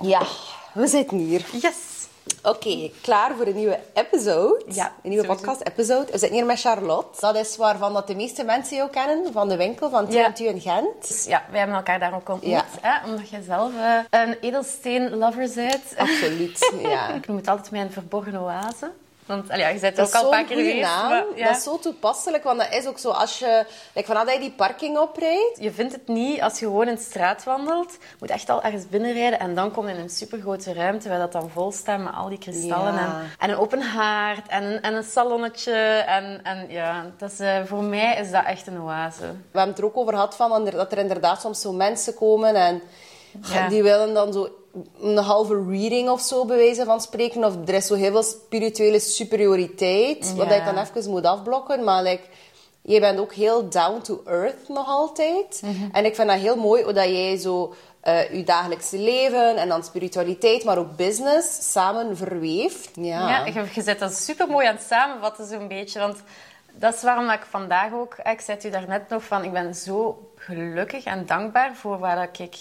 Ja, we zitten hier. Yes! Oké, klaar voor een nieuwe episode. Ja, een nieuwe podcast-episode. We zitten hier met Charlotte. Dat is waarvan dat de meeste mensen jou kennen, van de winkel van Ja. TNT in Gent. Dus ja, wij hebben elkaar daar ook ontmoet. Ja. Hè, omdat je zelf eh, een edelsteen-lover bent. Absoluut, ja. Ik noem het altijd mijn verborgen oase. Want allee, ja, je bent Dat ook al een paar keer goede geweest. naam. maar, ja. Dat is zo toepasselijk, want dat is ook zo als je... Like, vanaf dat je die parking oprijdt... Je vindt het niet als je gewoon in de straat wandelt. Je moet echt al ergens binnenrijden en dan kom je in een supergrote ruimte waar dat dan vol staat met al die kristallen. Ja. En, en een open haard en, een- en een salonnetje. En, en ja, dat is, eh, voor mij is dat echt een oase. We hebben het er ook over gehad van, dat er inderdaad soms zo mensen komen en die willen dan zo een halve reading of zo bewijzen van spreken. Of er is zo heel veel spirituele superioriteit, wat je dan even moet afblokken. Maar like, je bent ook heel down to earth nog altijd. Mhm. En ik vind dat heel mooi hoe dat jij zo eh, je dagelijkse leven en dan spiritualiteit, maar ook business samen verweeft. Ja. Ja, je, je zet dat super mooi aan het samenvatten, zo'n beetje. Want dat is waarom dat ik vandaag ook... Ik zei het u daarnet nog van... Ik ben zo gelukkig en dankbaar voor waar dat ik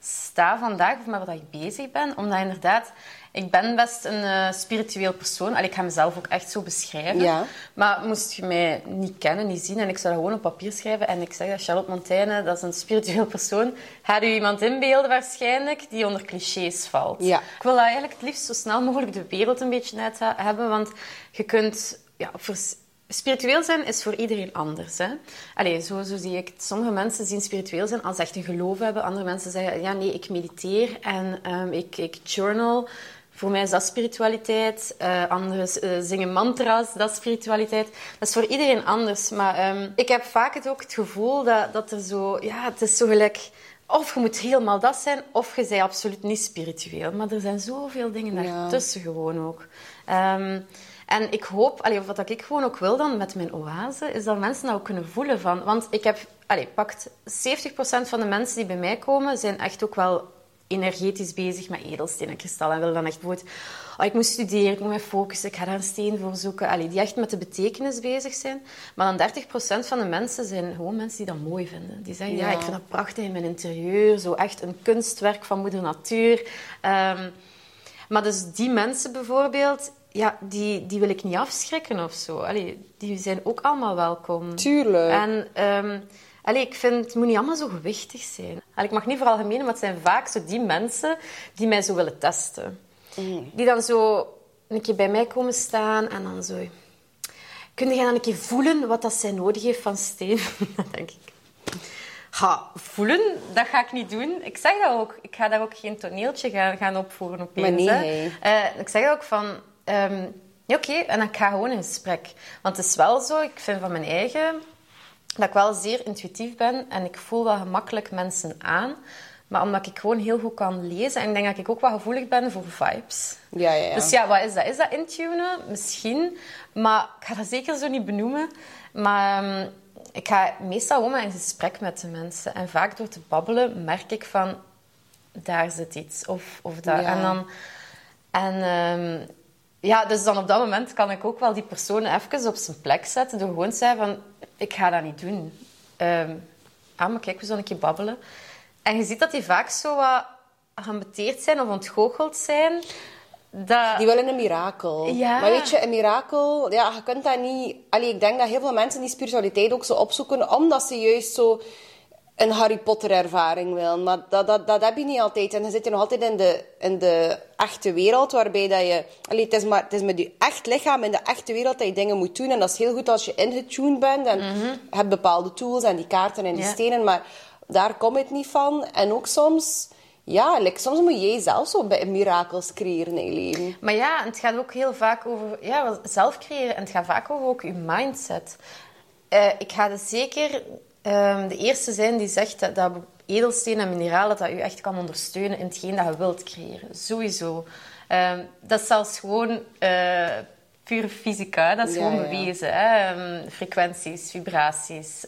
sta vandaag. Of met wat ik bezig ben. Omdat inderdaad... Ik ben best een eh, spiritueel persoon. Allee, ik ga mezelf ook echt zo beschrijven. Ja. Maar moest je mij niet kennen, niet zien... En ik zou dat gewoon op papier schrijven. En ik zeg dat Charlotte Montaigne, dat is een spiritueel persoon. Gaat u iemand inbeelden waarschijnlijk die onder clichés valt. Ja. Ik wil dat eigenlijk het liefst zo snel mogelijk de wereld een beetje uit hebben, want je kunt... Ja, vers- spiritueel zijn is voor iedereen anders. Hè? Allee, zo, zo zie ik het. Sommige mensen zien spiritueel zijn als ze echt een geloof hebben. Andere mensen zeggen, ja nee, ik mediteer en ehm, ik, ik journal. Voor mij is dat spiritualiteit. Eh anderen eh, zingen mantra's, dat is spiritualiteit. Dat is voor iedereen anders. Maar ehm, ik heb vaak het ook het gevoel dat, dat er zo... Ja, het is zo gelijk... Of je moet helemaal dat zijn, of je bent absoluut niet spiritueel. Maar er zijn zoveel dingen Ja. daartussen gewoon ook. Ehm, en ik hoop, allee, of wat ik gewoon ook wil dan met mijn oase, is dat mensen dat ook kunnen voelen van. Want ik heb, allee, pakt 70% van de mensen die bij mij komen, zijn echt ook wel energetisch bezig met edelstenen en kristallen. En willen dan echt bijvoorbeeld, oh, ik moet studeren, ik moet me focussen, ik ga daar een steen voor zoeken. Allee, die echt met de betekenis bezig zijn. Maar dan 30% van de mensen zijn gewoon mensen die dat mooi vinden. Die zeggen, ja, Ja. ik vind dat prachtig in mijn interieur. Zo echt een kunstwerk van moeder natuur. Ehm, maar dus die mensen bijvoorbeeld, ja, die, die wil ik niet afschrikken of zo. Allee, die zijn ook allemaal welkom. Tuurlijk. En ehm, allee, ik vind, het moet niet allemaal zo gewichtig zijn. Allee, ik mag niet vooral gemeen, maar het zijn vaak zo die mensen die mij zo willen testen. Die dan zo een keer bij mij komen staan en dan zo... Kun jij dan een keer voelen wat dat zij nodig heeft van steen? dan denk ik... Ha, voelen, dat ga ik niet doen. Ik zeg dat ook. Ik ga daar ook geen toneeltje gaan, gaan opvoeren opeens. Maar nee, hè. hè. Eh, ik zeg ook van... ehm, ja, Oké, en dan ga gewoon in gesprek. Want het is wel zo, ik vind van mijn eigen... Dat ik wel zeer intuïtief ben en ik voel wel gemakkelijk mensen aan. Maar omdat ik gewoon heel goed kan lezen en ik denk dat ik ook wel gevoelig ben voor vibes. Ja, ja, ja. Dus ja, wat is dat? Is dat intunen? Misschien. Maar ik ga dat zeker zo niet benoemen. Maar ehm, ik ga meestal gewoon in gesprek met de mensen. En vaak door te babbelen merk ik van... Daar zit iets. Of, of dat. Ja. En dan... En ehm, ja, dus dan op dat moment kan ik ook wel die persoon even op zijn plek zetten. Door gewoon te zeggen van... Ik ga dat niet doen. Ehm ah, maar kijk, we zullen een keer babbelen. En je ziet dat die vaak zo wat geambeteerd zijn of ontgoocheld zijn. Dat... Die willen een mirakel. Ja. Maar weet je, een mirakel, ja, je kunt dat niet... Allee, ik denk dat heel veel mensen die spiritualiteit ook zo opzoeken, omdat ze juist zo een Harry Potter ervaring willen. Maar dat, dat, dat heb je niet altijd. En dan zit je nog altijd in de, in de echte wereld, waarbij dat je... Allee, het, is maar, het is met je echt lichaam in de echte wereld dat je dingen moet doen. En dat is heel goed als je ingetuned bent en je hebt bepaalde tools en die kaarten en die stenen. Maar daar komt het niet van. En ook soms... Ja, like, soms moet jij zelf zo bij mirakels creëren in je leven. Maar ja, het gaat ook heel vaak over ja, zelf creëren. En het gaat vaak over ook je mindset. Eh, ik ga dus zeker ehm, de eerste zijn die zegt dat, dat edelstenen en mineralen dat u echt kan ondersteunen in hetgeen dat je wilt creëren. Sowieso. Ehm, dat is zelfs gewoon eh pure fysica. Dat is Ja, gewoon ja. bewezen. Hè? Ehm, frequenties, vibraties.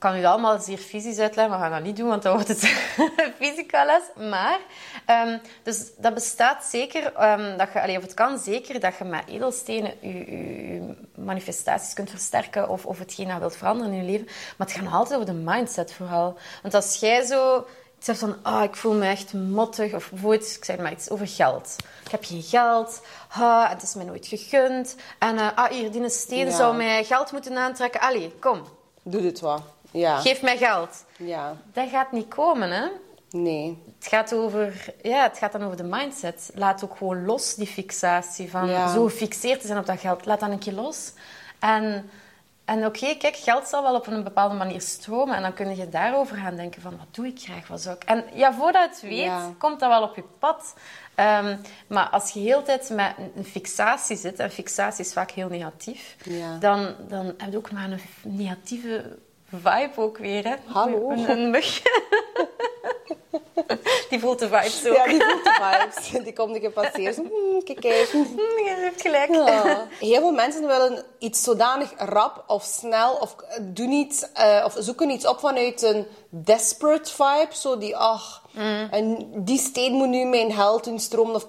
Kan u dat allemaal zeer fysisch uitleggen, maar we gaan dat niet doen, want dan wordt het fysica-les. Maar, ehm, dus dat bestaat zeker, ehm, dat je, allee, of het kan zeker dat je met edelstenen je, je, je manifestaties kunt versterken of, of hetgeen dat je wilt veranderen in je leven. Maar het gaat altijd over de mindset vooral. Want als jij zo zegt van, ah, ik voel me echt mottig. Of bijvoorbeeld, ik zeg maar iets over geld. Ik heb geen geld. Ah, het is mij nooit gegund. En uh, ah, hier, die steen Ja. zou mij geld moeten aantrekken. Allee, kom. Doe dit wat. Ja. Geef mij geld. Ja. Dat gaat niet komen, hè. Nee. Het gaat, over, ja, het gaat dan over de mindset. Laat ook gewoon los die fixatie van Ja. zo gefixeerd te zijn op dat geld. Laat dat een keer los. En, en oké, kijk, geld zal wel op een bepaalde manier stromen. En dan kun je daarover gaan denken van, wat doe ik graag, wat zou ik... En ja, voordat het weet, Ja. komt dat wel op je pad. Ehm, maar als je heel de tijd met een fixatie zit, en fixatie is vaak heel negatief, Ja. dan, dan heb je ook maar een negatieve vibe ook weer. Hè? Hallo. Een, een mug. Die voelt de vibes ook. Ja, die voelt de vibes. Die komt een keer passeren. Zo, hmm, kijk eens. Hm, Je hebt gelijk. Ja. Heel veel mensen willen iets zodanig rap of snel of doen iets eh, of zoeken iets op vanuit een desperate vibe. Zo die, ach, en die steen moet nu mijn held doen stromen of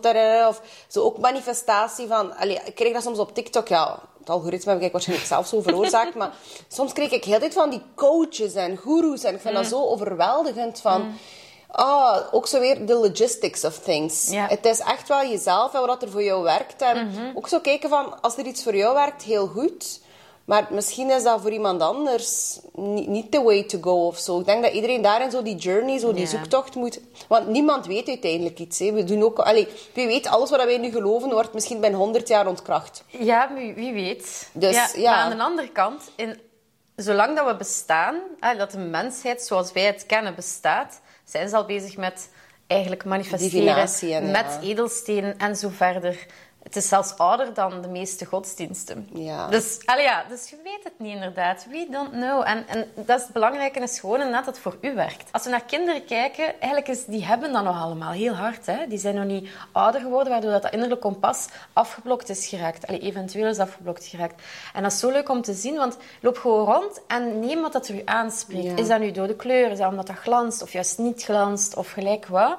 of zo ook manifestatie van. Allee, ik krijg dat soms op TikTok, ja. Het algoritme heb ik waarschijnlijk zelf zo veroorzaakt, maar soms kreeg ik heel dit van die coaches en goeroes en ik vind dat zo overweldigend van. Ah, ook zo weer de logistics of things. Het is echt wel jezelf en wat er voor jou werkt. En ook zo kijken van, als er iets voor jou werkt, heel goed. Maar misschien is dat voor iemand anders niet, the way to go of zo. Ik denk dat iedereen daarin zo die journey, zo die zoektocht moet... Want niemand weet uiteindelijk iets. Hè. We doen ook... Allee, wie weet, alles wat wij nu geloven, wordt misschien binnen 100 jaar ontkracht. Ja, wie, weet. Dus, ja, ja. Maar aan de andere kant, in, zolang dat we bestaan, dat de mensheid zoals wij het kennen bestaat, zijn ze al bezig met eigenlijk manifesteren, en, met ja. edelstenen en zo verder. Het is zelfs ouder dan de meeste godsdiensten. Ja. Dus, ja, dus je weet het niet inderdaad. We don't know. En, en dat is het belangrijke, is gewoon inderdaad dat het voor u werkt. Als we naar kinderen kijken, eigenlijk is, die hebben dat nog allemaal heel hard. Hè? Die zijn nog niet ouder geworden, waardoor dat, dat innerlijk kompas afgeblokt is geraakt. Allee, eventueel is afgeblokt geraakt. En dat is zo leuk om te zien, want loop gewoon rond en neem wat dat er u aanspreekt. Ja. Is dat nu door de kleur? Is dat omdat dat glanst of juist niet glanst of gelijk wat?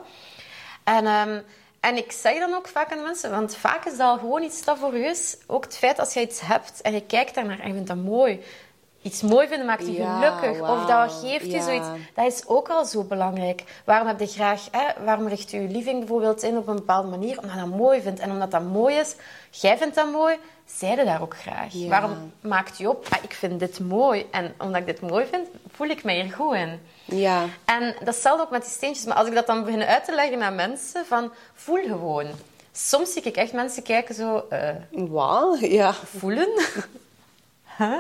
En, ehm, en ik zeg dan ook vaak aan mensen, want vaak is dat gewoon iets dat voor is. Ook het feit als je iets hebt en je kijkt daarnaar en je vindt dat mooi. Iets mooi vinden maakt je Ja, gelukkig. Of dat geeft je Ja. zoiets. Dat is ook al zo belangrijk. Waarom heb je graag... Hè, waarom richt je je living bijvoorbeeld in op een bepaalde manier? Omdat je dat mooi vindt. En omdat dat mooi is, jij vindt dat mooi, zij daar ook graag. Ja. Waarom maakt je op? Ah, ik vind dit mooi. En omdat ik dit mooi vind, voel ik mij hier goed in. Ja. En dat is hetzelfde ook met die steentjes. Maar als ik dat dan begin uit te leggen aan mensen, van voel gewoon. Soms zie ik echt mensen kijken zo, Wauw, ja. voelen. Huh?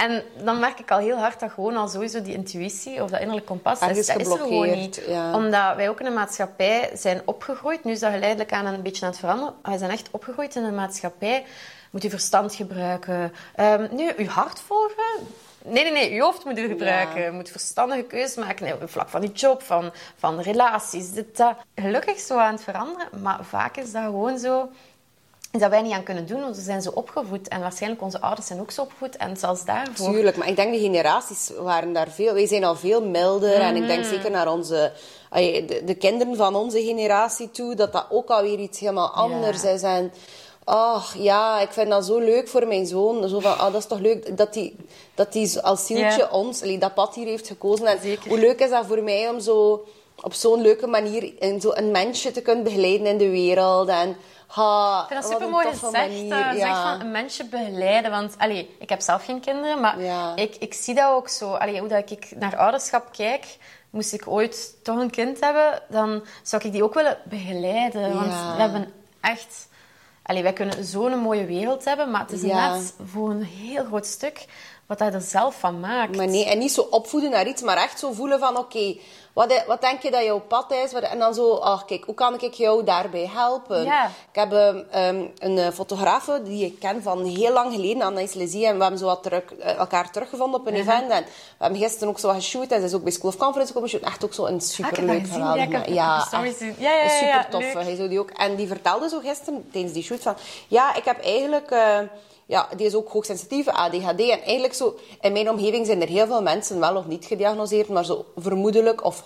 En dan merk ik al heel hard dat gewoon al sowieso die intuïtie of dat innerlijk kompas, Ergens dat is er gewoon niet. ja. Omdat wij ook in een maatschappij zijn opgegroeid. Nu is dat geleidelijk aan een beetje aan het veranderen. Wij zijn echt opgegroeid in een maatschappij. Moet je verstand gebruiken. Ehm nu, je hart volgen. Nee, nee, nee. Je hoofd moet je gebruiken. Ja. Je moet verstandige keuzes maken. Nee, op het vlak van je job, van, van relaties, dit, dat. Gelukkig zo aan het veranderen. Maar vaak is dat gewoon zo is dat wij niet aan kunnen doen, want we zijn zo opgevoed. En waarschijnlijk onze ouders zijn ook zo opgevoed. En zelfs daarvoor... Tuurlijk, maar ik denk de generaties waren daar veel... Wij zijn al veel milder. En ik denk zeker naar onze... De, de kinderen van onze generatie toe, dat dat ook alweer iets helemaal anders is. En... Ach, ja, ik vind dat zo leuk voor mijn zoon. Zo van, ah, dat is toch leuk dat hij dat die als zieltje Ja. ons, dat pad hier heeft gekozen. En Zeker. hoe leuk is dat voor mij om zo op zo'n leuke manier in zo een mensje te kunnen begeleiden in de wereld. En, ha, Ik vind dat super mooi gezegd. manier. eh, zeg van een mensje begeleiden. Want allee, ik heb zelf geen kinderen, maar Ja. ik, ik zie dat ook zo. Allee, hoe dat ik naar ouderschap kijk, moest ik ooit toch een kind hebben, dan zou ik die ook willen begeleiden. Want Ja. we hebben echt... Allee, wij kunnen zo'n mooie wereld hebben, maar het is net voor een heel groot stuk wat hij er zelf van maakt. Maar nee, en niet zo opvoeden naar iets, maar echt zo voelen van, oké, wat, wat denk je dat jouw pad is? En dan zo, ach kijk, hoe kan ik jou daarbij helpen? Ja. Ik heb ehm, ehm, een eh, fotografe die ik ken van heel lang geleden, Anaïs Lezie, en we hebben zo wat terug, eh, elkaar teruggevonden op een event. En we hebben gisteren ook zo wat geshoot, en ze is ook bij School of Conference komen. Echt ook zo een Ah, superleuk dat gezien. Ja, Ja, super tof. leuk. Hij die ook, en die vertelde zo gisteren tijdens die shoot van, ja, ik heb eigenlijk... eh, ja, die is ook hoogsensitief, ADHD. En eigenlijk zo, in mijn omgeving zijn er heel veel mensen wel of niet gediagnoseerd, maar zo vermoedelijk of 100%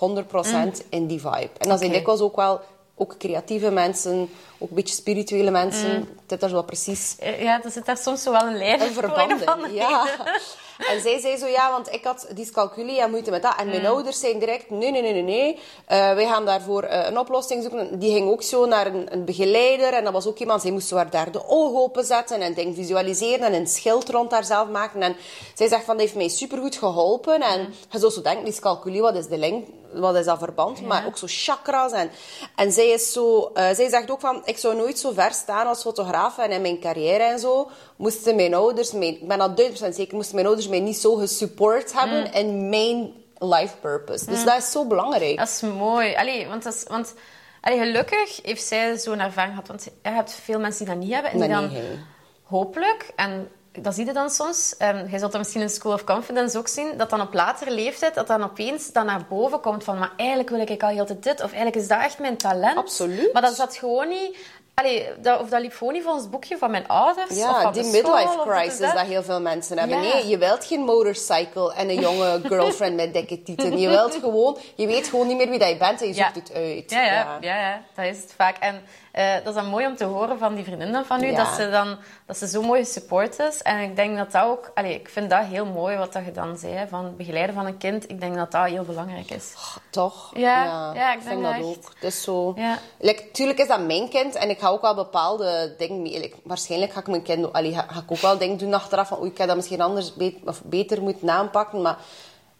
in die vibe. En dan zijn Oké. dikwijls ook wel ook creatieve mensen, ook een beetje spirituele mensen. Het zit daar zo wel precies Ja, er zit daar soms zo wel een lijn een verband in. Ja. En zij zei zo, ja, want ik had dyscalculie en moeite met dat. En mijn Mm. ouders zijn direct, nee, nee, nee, nee, nee. Eh, wij gaan daarvoor eh, een oplossing zoeken. Die ging ook zo naar een, een begeleider. En dat was ook iemand, zij moest zo haar derde oog openzetten en dingen visualiseren en een schild rond haarzelf maken. En zij zegt van, dat heeft mij supergoed geholpen. En Mm. je zou zo denken, dyscalculie, wat is de link? Wat is dat verband? Maar ook zo chakras. En, en zij, is zo, eh, zij zegt ook van, ik zou nooit zo ver staan als fotograaf. En in mijn carrière en zo, moesten mijn ouders mij, ik ben dat 1000% zeker, moesten mijn ouders mij niet zo gesupport hebben Mm. in mijn life purpose. Dus dat is zo belangrijk. Dat is mooi. Allee, want dat is, want, allee, gelukkig heeft zij zo'n ervaring gehad. Want je hebt veel mensen die dat niet hebben. En die dan hopelijk, en dat zie je dan soms, um, je zult dat misschien in School of Confidence ook zien, dat dan op latere leeftijd, dat dan opeens dan naar boven komt van, maar eigenlijk wil ik al heel dit, of eigenlijk is dat echt mijn talent. Absoluut. Maar dat zat gewoon niet... Allee, dat, of dat liep gewoon niet volgens het boekje van mijn ouders. of Ja, van die midlife of crisis of dat heel veel mensen hebben. Ja. Nee, je wilt geen motorcycle en een jonge girlfriend met dikke tieten. Je wilt gewoon, je weet gewoon niet meer wie dat je bent en je Ja. zoekt het uit. Ja, ja, ja. ja, dat is het vaak. En eh, dat is dan mooi om te horen van die vriendinnen van u, Ja. dat, ze dan, dat ze zo mooi support is. En ik denk dat dat ook... Allee, ik vind dat heel mooi wat dat je dan zei, van begeleiden van een kind. Ik denk dat dat heel belangrijk is. Toch? Ja, ja, ik vind denk dat ook. is zo... Ja. Like, tuurlijk is dat mijn kind en ik ga ook wel bepaalde dingen mee... like, waarschijnlijk ga ik mijn kind... Allee, ga, ga ik ook wel dingen doen achteraf van... Oei, ik had dat misschien anders be- of beter moeten aanpakken. Maar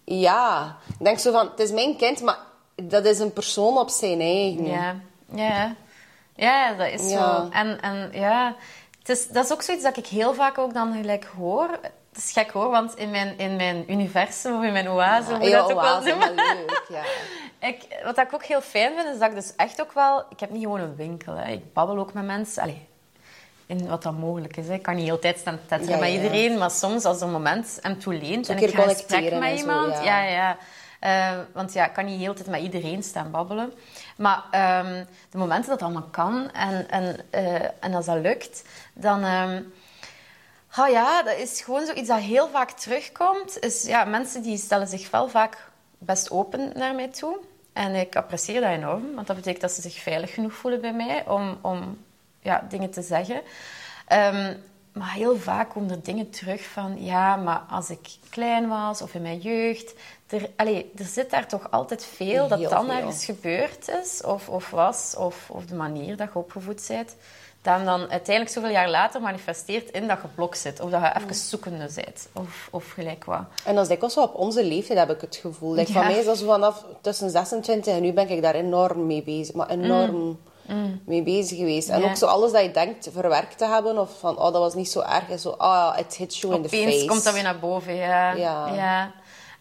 ja, ik denk zo van... Het is mijn kind, maar dat is een persoon op zijn eigen. Ja, ja. Ja, dat is Ja. zo. En, en ja, het is, dat is ook zoiets dat ik heel vaak ook dan gelijk hoor. Het is gek hoor, want in mijn, in mijn universum of in mijn oase, hoe je Ja, dat ook wel noemen. maar leuk, ja. Ik, wat ik ook heel fijn vind, is dat ik dus echt ook wel... Ik heb niet gewoon een winkel. Hè. Ik babbel ook met mensen. Allee, in wat dan mogelijk is. Hè. Ik kan niet altijd staan tetteren Ja, met ja, ja. iedereen. Maar soms, als er een moment hem toeleent... Zo En ik ga gesprek met en zo, iemand... ja. ja, ja. Eh, want ja, ik kan niet heel tijd met iedereen staan babbelen. Maar ehm, de momenten dat het allemaal kan en, en, eh, en als dat lukt, dan... Oh ja, dat is gewoon zoiets dat heel vaak terugkomt. Is, ja, mensen die stellen zich wel vaak best open naar mij toe. En ik apprecieer dat enorm, want dat betekent dat ze zich veilig genoeg voelen bij mij om, om ja, dingen te zeggen. Ehm, maar heel vaak komen er dingen terug van... Ja, maar als ik klein was of in mijn jeugd... Er, allee, er zit daar toch altijd veel dat dan veel. ergens gebeurd is of, of was. Of, of de manier dat je opgevoed bent. Dat dan uiteindelijk zoveel jaar later manifesteert in dat je blok zit. Of dat je even zoekende bent. Of, of gelijk wat. En dat is dikwijls wel op onze leeftijd, heb ik het gevoel. Like, Ja. Van mij is dat vanaf tussen 26 en nu ben ik daar enorm mee bezig. Maar enorm mee bezig geweest. En Mm. Ook zo alles dat je denkt verwerkt te hebben. Of van, oh, dat was niet zo erg. En zo, oh, it hits you in the face. komt dat weer naar boven, ja. Ja. ja.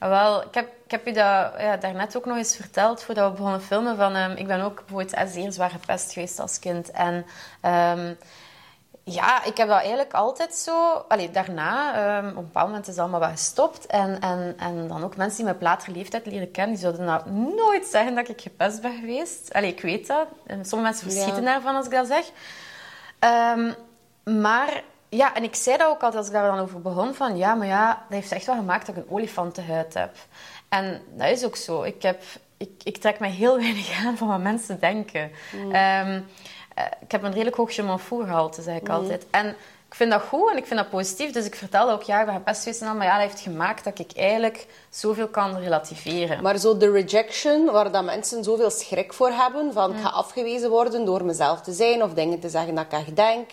Wel, ik heb, ik heb je dat ja, daarnet ook nog eens verteld, voordat we begonnen filmen, van... ehm, ik ben ook bijvoorbeeld zeer zwaar gepest geweest als kind. En... ehm, ja, ik heb dat eigenlijk altijd zo... Allee, daarna, ehm, op een bepaald moment is dat allemaal wat gestopt. En, en, en dan ook mensen die me op latere leeftijd leren kennen, die zouden nou nooit zeggen dat ik gepest ben geweest. Allee, ik weet dat. Sommige mensen verschieten Ja. daarvan als ik dat zeg. Ehm, maar ja, en ik zei dat ook altijd als ik daar dan over begon, van ja, maar ja, dat heeft echt wel gemaakt dat ik een olifantenhuid heb. En dat is ook zo. Ik, heb, ik, ik trek me heel weinig aan van wat mensen denken. Ehm, eh, ik heb een redelijk hoog je gehalte, zeg ik altijd. En ik vind dat goed en ik vind dat positief. Dus ik vertel ook, ja, ik ben gepest geweest en al, maar ja, dat heeft gemaakt dat ik eigenlijk zoveel kan relativeren. Maar zo de rejection, waar dat mensen zoveel schrik voor hebben, van ik ga afgewezen worden door mezelf te zijn of dingen te zeggen dat ik echt denk,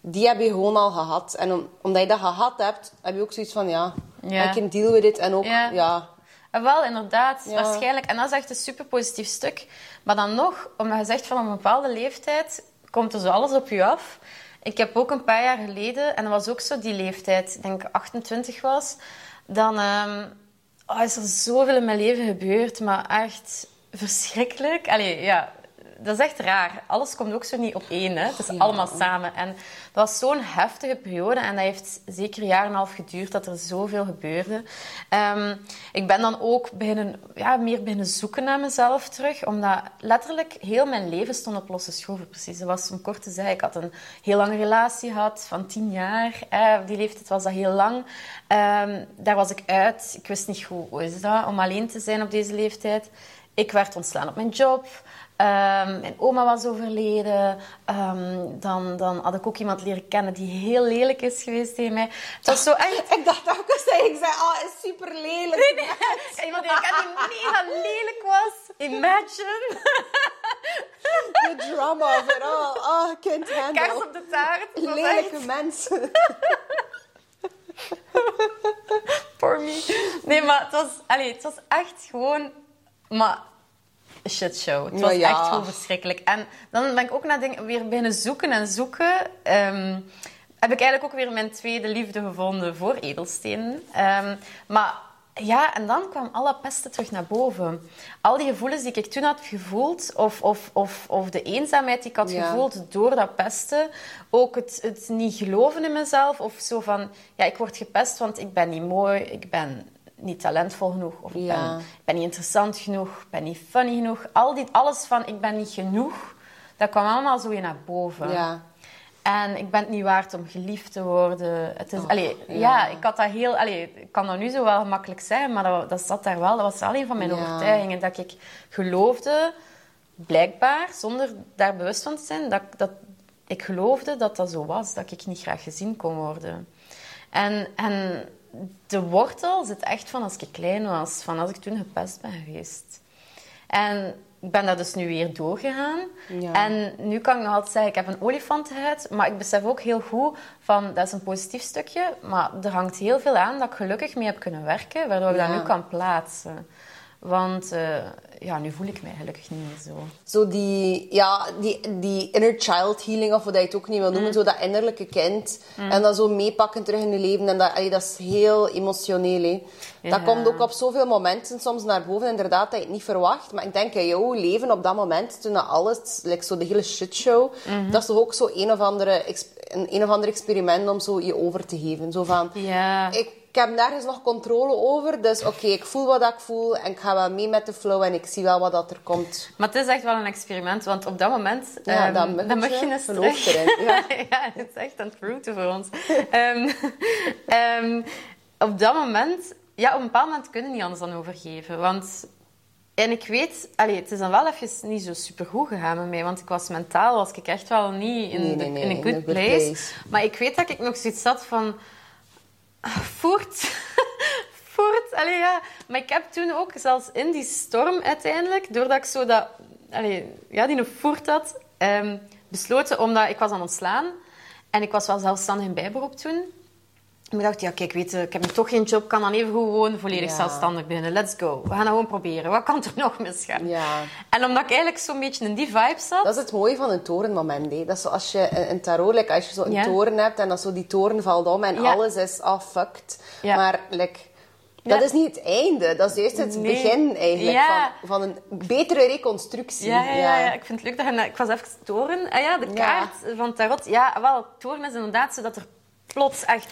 die heb je gewoon al gehad. En om- omdat je dat gehad hebt, heb je ook zoiets van, ja, Ja. I can deal with it. En ook, Ja. ja, En wel, inderdaad, Ja. waarschijnlijk. En dat is echt een super positief stuk. Maar dan nog, omdat je zegt van een bepaalde leeftijd komt er zo alles op je af. Ik heb ook een paar jaar geleden, en dat was ook zo die leeftijd, ik denk 28 was, dan ehm, oh, is er zoveel in mijn leven gebeurd, maar echt verschrikkelijk. Allee, ja, dat is echt raar. Alles komt ook zo niet op één. Hè? Het is Ja. allemaal samen. En dat was zo'n heftige periode. En dat heeft zeker een jaar en een half geduurd dat er zoveel gebeurde. Ehm, ik ben dan ook beginnen, ja, meer beginnen zoeken naar mezelf terug. Omdat letterlijk heel mijn leven stond op losse schroeven. Precies. Dat was om kort te zeggen. Ik had een heel lange relatie gehad van tien jaar. Op die leeftijd was dat heel lang. Ehm, daar was ik uit. Ik wist niet goed hoe is dat om alleen te zijn op deze leeftijd. Ik werd ontslaan op mijn job. Ehm, mijn oma was overleden. Ehm, dan, dan had ik ook iemand leren kennen die heel lelijk is geweest tegen mij. Het was zo echt... Ik dacht ook eens dat ik zei, oh, is super lelijk. Nee, nee. Iemand die ik kende die mega lelijk was. Imagine. The drama of it all. Oh, kind handle. Op de taart. Lelijke echt- mensen. For me. Nee, maar het was, allee, het was echt gewoon... Maar shitshow. Het was ja. echt gewoon verschrikkelijk. En dan ben ik ook naar dingen weer beginnen zoeken en zoeken. Ehm, heb ik eigenlijk ook weer mijn tweede liefde gevonden voor edelstenen. Ehm, maar ja, en dan kwam alle pesten terug naar boven. Al die gevoelens die ik toen had gevoeld, of, of, of, of de eenzaamheid die ik had Ja. gevoeld door dat pesten. Ook het, het niet geloven in mezelf. Of zo van, ja, ik word gepest, want ik ben niet mooi, ik ben niet talentvol genoeg. Of ik, Ja. ben, niet interessant genoeg, ik ben niet funny genoeg. Al die, alles van, ik ben niet genoeg, dat kwam allemaal zo weer naar boven. Ja. En ik ben het niet waard om geliefd te worden. Het is, allee, ja. ja. ik had dat heel... Allee, ik kan dat nu zo wel gemakkelijk zeggen, maar dat, dat zat daar wel. Dat was wel een van mijn overtuigingen. Dat ik geloofde, blijkbaar, zonder daar bewust van te zijn, dat, dat ik geloofde dat dat zo was. Dat ik niet graag gezien kon worden. En, en de wortel zit echt van als ik klein was. Van als ik toen gepest ben geweest. En ik ben dat dus nu weer doorgegaan. Ja. En nu kan ik nog altijd zeggen, ik heb een olifantenhuid. Maar ik besef ook heel goed van, dat is een positief stukje. Maar er hangt heel veel aan dat ik gelukkig mee heb kunnen werken. Waardoor ik Ja. dat nu kan plaatsen. Want eh, ja, nu voel ik mij gelukkig niet meer zo. Zo die, ja, die, die inner child healing, of wat je het ook niet wil Mm. noemen. Zo dat innerlijke kind. En dat zo meepakken terug in je leven. En dat, allee, dat is heel emotioneel. Hè. Dat Ja. komt ook op zoveel momenten soms naar boven, inderdaad, dat je het niet verwacht. Maar ik denk in jouw leven op dat moment, toen dat alles, like zo de hele shitshow, Mhm. dat is toch ook zo een of, andere, een, een of ander experiment om zo je over te geven. Zo van, Ja. ik, ik heb nergens nog controle over, dus oké, ik voel wat ik voel en ik ga wel mee met de flow en ik zie wel wat dat er komt. Maar het is echt wel een experiment, want op dat moment... Ja, ehm, dat dat muggetje is gelooft terug. erin, ja. ja, het is echt aan het rooten voor ons. Ehm, ehm, op dat moment... Ja, op een bepaald moment kunnen niet anders dan overgeven. Want... En ik weet... Allee, het is dan wel even niet zo supergoed gegaan met mij. Want ik was mentaal was ik echt wel niet in, Nee, in een in good, place. Maar ik weet dat ik nog zoiets had van... Voert. Voert. Allee, ja. Maar ik heb toen ook, zelfs in die storm uiteindelijk, doordat ik zo dat... Allee, ja, die een voert had, ehm, besloten, omdat ik was aan ontslaan. En ik was wel zelfstandig in bijberoep toen. En ik dacht, ja, kijk, weet je, ik heb nu toch geen job, kan dan even gewoon volledig Ja. zelfstandig beginnen. Let's go. We gaan dat gewoon proberen. Wat kan er nog misgaan? Ja. En omdat ik eigenlijk zo'n beetje in die vibe zat... Dat is het mooie van een torenmoment. Hè. Dat is zoals je een tarot, like, als je zo een Ja. toren hebt en dat zo die toren valt om en alles is al fucked. Maar like, dat is niet het einde, dat is juist het Nee. begin eigenlijk van, van een betere reconstructie. Ja, ja, ik vind het leuk dat je... Ik was even toren. Ah ja, de kaart van Tarot. Ja, wel, toren is inderdaad zo dat er plots echt...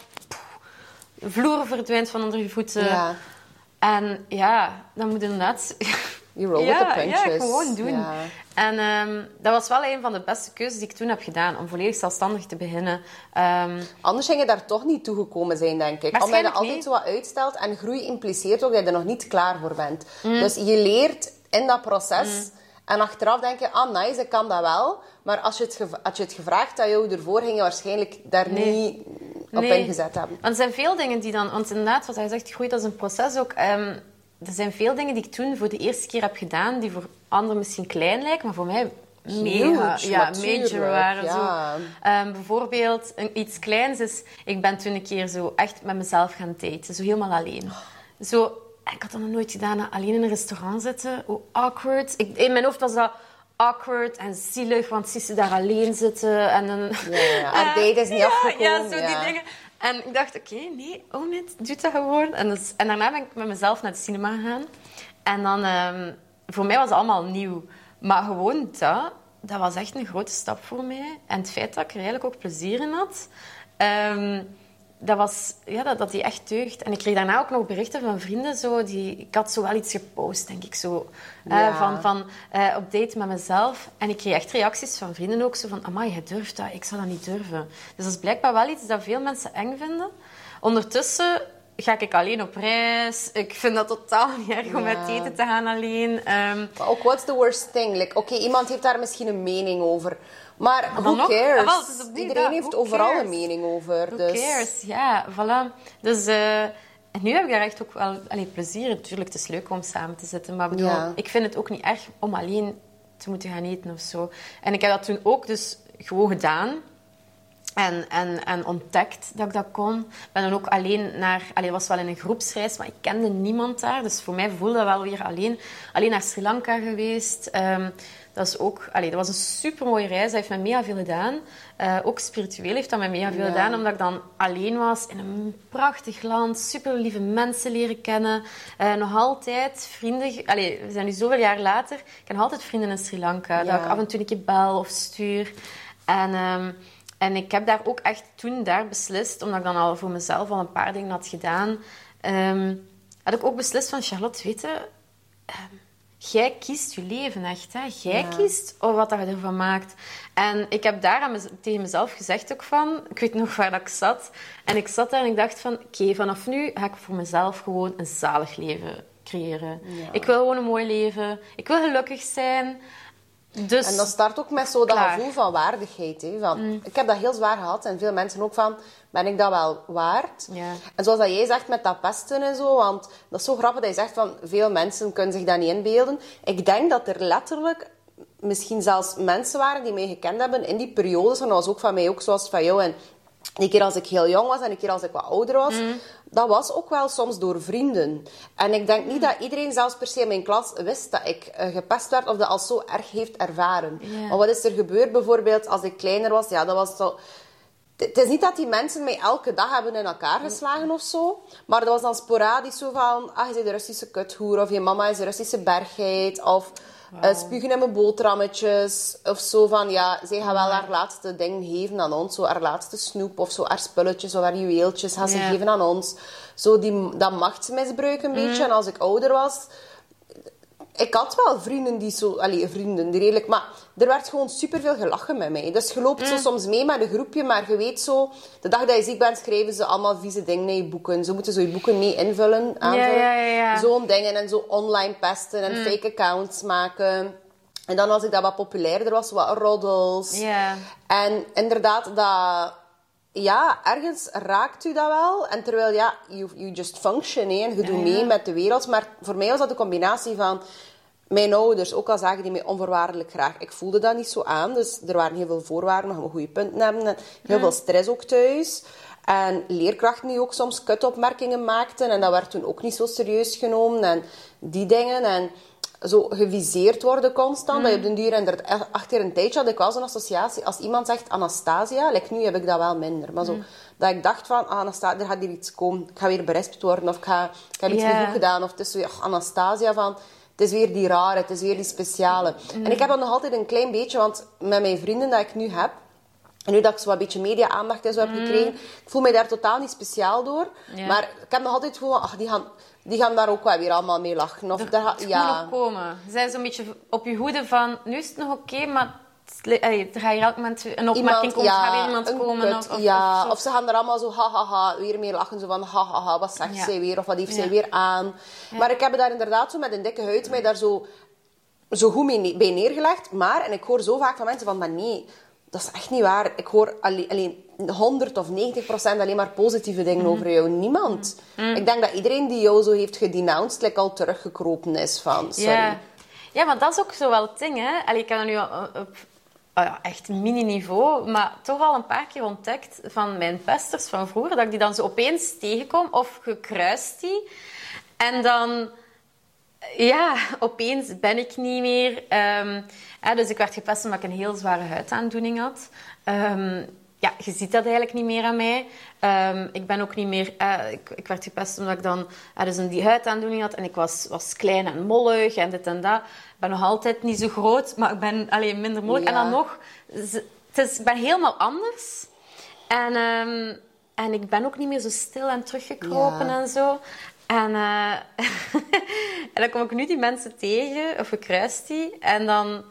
vloer verdwijnt van onder je voeten. Ja. En ja, dan moet inderdaad... You roll ja, with the punches. Ja, gewoon doen. Ja. En ehm, dat was wel een van de beste keuzes die ik toen heb gedaan. Om volledig zelfstandig te beginnen. Ehm, Anders ging je daar toch niet toegekomen zijn, denk ik. Omdat je altijd zo wat uitstelt. En groei impliceert ook dat je er nog niet klaar voor bent. Mm. Dus je leert in dat proces. En achteraf denk je, ah nice, ik kan dat wel. Maar als je het, had je het gevraagd aan jou ervoor, ging je waarschijnlijk daar Nee. niet op Nee. ingezet hebben. Want er zijn veel dingen die dan... Want inderdaad, wat hij zegt, groeit als een proces ook. ehm, er zijn veel dingen die ik toen voor de eerste keer heb gedaan, die voor anderen misschien klein lijken, maar voor mij mega, Huge, ja, major waren. ja. Zo. Ehm, bijvoorbeeld, een, iets kleins is... Ik ben toen een keer zo echt met mezelf gaan daten. Zo helemaal alleen. Zo... Ik had dat nog nooit gedaan, alleen in een restaurant zitten. Hoe awkward. Ik, in mijn hoofd was dat awkward en zielig, want zie ze daar alleen zitten. En dan, Ja, date is niet ja, afgekomen, Ja, zo ja. die dingen. En ik dacht, oké, nee, oh nee, doe dat gewoon. En, dus, en daarna ben ik met mezelf naar de cinema gegaan. En dan, ehm, voor mij was het allemaal nieuw. Maar gewoon dat, dat was echt een grote stap voor mij. En het feit dat ik er eigenlijk ook plezier in had, ehm, dat was, ja, dat, dat die echt deugd. En ik kreeg daarna ook nog berichten van vrienden. Zo, die, ik had zo wel iets gepost, denk ik, zo. eh, van, van eh, op date met mezelf. En ik kreeg echt reacties van vrienden ook zo van... Amai, je durft dat. Ik zou dat niet durven. Dus dat is blijkbaar wel iets dat veel mensen eng vinden. Ondertussen ga ik alleen op reis. Ik vind dat totaal niet erg om Ja. uit eten te gaan alleen. Ehm, Maar ook, what's the worst thing? Like, Oké, iemand heeft daar misschien een mening over. Maar who nog? cares? Ah, wel, het is opnieuw Iedereen heeft who overal cares? een mening over. Who dus... cares? Ja, voilà. Dus eh, en nu heb ik daar echt ook wel allee, plezier. Natuurlijk, het is leuk om samen te zitten. Maar ik bedoel, Ja. ik vind het ook niet erg om alleen te moeten gaan eten of zo. En ik heb dat toen ook dus gewoon gedaan. En, en, en ontdekt dat ik dat kon. Ik ben dan ook alleen naar... Allee, was wel in een groepsreis, maar ik kende niemand daar. Dus voor mij voelde dat wel weer alleen. Alleen naar Sri Lanka geweest. Ehm, dat, is ook, allee, dat was een supermooie reis. Dat heeft me mega veel gedaan. Eh, ook spiritueel heeft dat me mega veel Ja. gedaan. Omdat ik dan alleen was in een prachtig land. Super lieve mensen leren kennen. Eh, nog altijd vrienden... Allee, we zijn nu zoveel jaar later. Ik heb nog altijd vrienden in Sri Lanka. Dat ik af en toe een keer bel of stuur. En... ehm, en ik heb daar ook echt toen daar beslist, omdat ik dan al voor mezelf al een paar dingen had gedaan, ehm, had ik ook beslist van Charlotte, weet je, ehm, jij kiest je leven echt. Hè? Jij Ja. kiest oh, wat dat je ervan maakt. En ik heb daar mez- tegen mezelf gezegd ook van, ik weet nog waar dat ik zat. En ik zat daar en ik dacht van, oké, vanaf nu ga ik voor mezelf gewoon een zalig leven creëren. Ja. Ik wil gewoon een mooi leven. Ik wil gelukkig zijn. Dus... En dat start ook met zo dat Klaar. gevoel van waardigheid. Hè? Van, Mm. Ik heb dat heel zwaar gehad. En veel mensen ook van, ben ik dat wel waard? Ja. En zoals dat jij zegt met dat pesten en zo. Want dat is zo grappig dat je zegt van, veel mensen kunnen zich dat niet inbeelden. Ik denk dat er letterlijk misschien zelfs mensen waren die mij gekend hebben in die periodes. En dat was ook van mij, ook zoals van jou. En die keer als ik heel jong was en die keer als ik wat ouder was, Mm. dat was ook wel soms door vrienden. En ik denk niet dat iedereen, zelfs per se in mijn klas, wist dat ik eh, gepest werd of dat al zo erg heeft ervaren. Ja. Maar wat is er gebeurd bijvoorbeeld als ik kleiner was? Ja, dat was zo... Het is niet dat die mensen mij elke dag hebben in elkaar geslagen of zo. Maar dat was dan sporadisch zo van... Ah, je bent de Russische kuthoer. Of je mama is de Russische bergheid. Of eh, spugen in mijn boterhammetjes. Of zo van... Ja, zij gaat wel haar laatste ding geven aan ons. Zo haar laatste snoep. Of zo haar spulletjes of haar juweeltjes gaat ze geven aan ons. Zo die, dat machtsmisbruik een beetje. En als ik ouder was... Ik had wel vrienden die zo... Allee, vrienden, die redelijk... Maar er werd gewoon superveel gelachen met mij. Dus je loopt Mm. zo soms mee met een groepje, maar je weet zo... De dag dat je ziek bent, schrijven ze allemaal vieze dingen in je boeken. Ze moeten zo je boeken mee invullen, aanvullen. ja, ja, ja. Zo'n dingen. En zo online pesten en fake accounts maken. En dan als ik dat wat populairder was, wat roddels. Ja. En inderdaad, dat... Ja, ergens raakt u dat wel. En terwijl, ja, you, you just function, hè, en je doet mee met de wereld. Maar voor mij was dat een combinatie van... Mijn ouders, ook al zagen die mij onvoorwaardelijk graag. Ik voelde dat niet zo aan. Dus er waren heel veel voorwaarden, nog een goede punten hebben. En heel veel stress ook thuis. En leerkrachten die ook soms kutopmerkingen maakten. En dat werd toen ook niet zo serieus genomen. En die dingen. En zo geviseerd worden constant. Dat je op den duur... En er- achter een tijdje had ik wel zo'n associatie. Als iemand zegt Anastasia, like nu heb ik dat wel minder. Maar zo, dat ik dacht van, ah, Anastasia, er gaat hier iets komen. Ik ga weer berespt worden. Of ik, ga, ik heb iets niet goed gedaan. Of het is zo, Anastasia van... Het is weer die rare, het is weer die speciale. En ik heb dat nog altijd een klein beetje, want met mijn vrienden dat ik nu heb... En nu dat ik zo een beetje media-aandacht en zo heb gekregen... Ik voel mij daar totaal niet speciaal door. Ja. Maar ik heb nog altijd het gevoel. Ach, die gaan, die gaan daar ook wel weer allemaal mee lachen. Of daar, ja. nog komen. Ze zijn zo'n beetje op je hoede van... Nu is het nog oké, maar... allee, Er gaat hier elk moment een opmerking komen. er gaat weer iemand komen. kut, of, of, ja, of ze gaan er allemaal zo ha, ha, ha, weer mee lachen. Zo van ha, ha, ha, wat zegt zij weer? Of wat heeft zij weer aan? Maar ik heb daar inderdaad zo met een dikke huid mij daar zo, zo goed mee, bij neergelegd. Maar, en ik hoor zo vaak van mensen van, maar nee, dat is echt niet waar. Ik hoor alleen, alleen 100 of 90 procent alleen maar positieve dingen Mhm. over jou. Niemand. Ik denk dat iedereen die jou zo heeft gedenounced, like al teruggekropen is van, sorry. Ja. ja, maar dat is ook zo wel het ding. Hè? Allee, ik heb dat nu al op ja, echt mini-niveau, maar toch al een paar keer ontdekt van mijn pesters van vroeger, dat ik die dan zo opeens tegenkom of gekruist die. En dan ja, opeens ben ik niet meer. Ehm, dus ik werd gepest omdat ik een heel zware huidaandoening had. Ehm, ja, je ziet dat eigenlijk niet meer aan mij. Ehm, ik ben ook niet meer... eh, ik, ik werd gepest omdat ik dan dus een die huidaandoening had. En ik was, was klein en mollig en dit en dat. Ik ben nog altijd niet zo groot, maar ik ben alleen minder mollig. En dan nog... Het is, ik ben helemaal anders. En, ehm, en ik ben ook niet meer zo stil en teruggekropen Ja. en zo. En, eh, en dan kom ik nu die mensen tegen, of ik kruis die. En dan...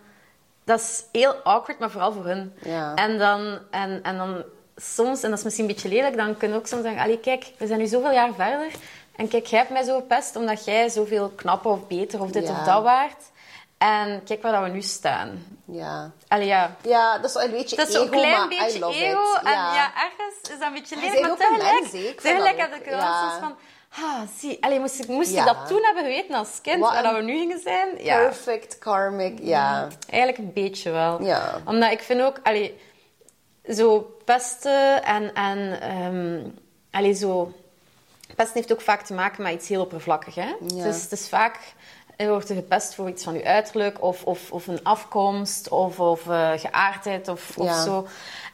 Dat is heel awkward, maar vooral voor hun. Ja. En dan... En, en dan soms, en dat is misschien een beetje lelijk, dan kun je ook soms zeggen, allee, kijk, we zijn nu zoveel jaar verder. En kijk, jij hebt mij zo gepest omdat jij zoveel knapper of beter of dit Ja. of dat waard. En kijk waar dat we nu staan. Ja. Allee, ja. Ja, dat is een beetje Dat is ego, zo'n klein beetje love ego. En ja, ergens is dat een beetje lelijk. Maar tegelijk, tegelijk heb ik wel ja. soms van... Ah, zie. Allee, moest, ik- moest je dat toen hebben geweten als kind, Wat waar dat we nu gingen zijn? Ja, Perfect karmic, ja. eigenlijk een beetje wel. Ja. Omdat ik vind ook... Allee, zo pesten en... en allee, zo... Pesten heeft ook vaak te maken met iets heel oppervlakkig. Hè? Ja. Dus het is vaak... Er wordt er gepest voor iets van je uiterlijk, of, of, of een afkomst, of, of eh, geaardheid, of, of zo.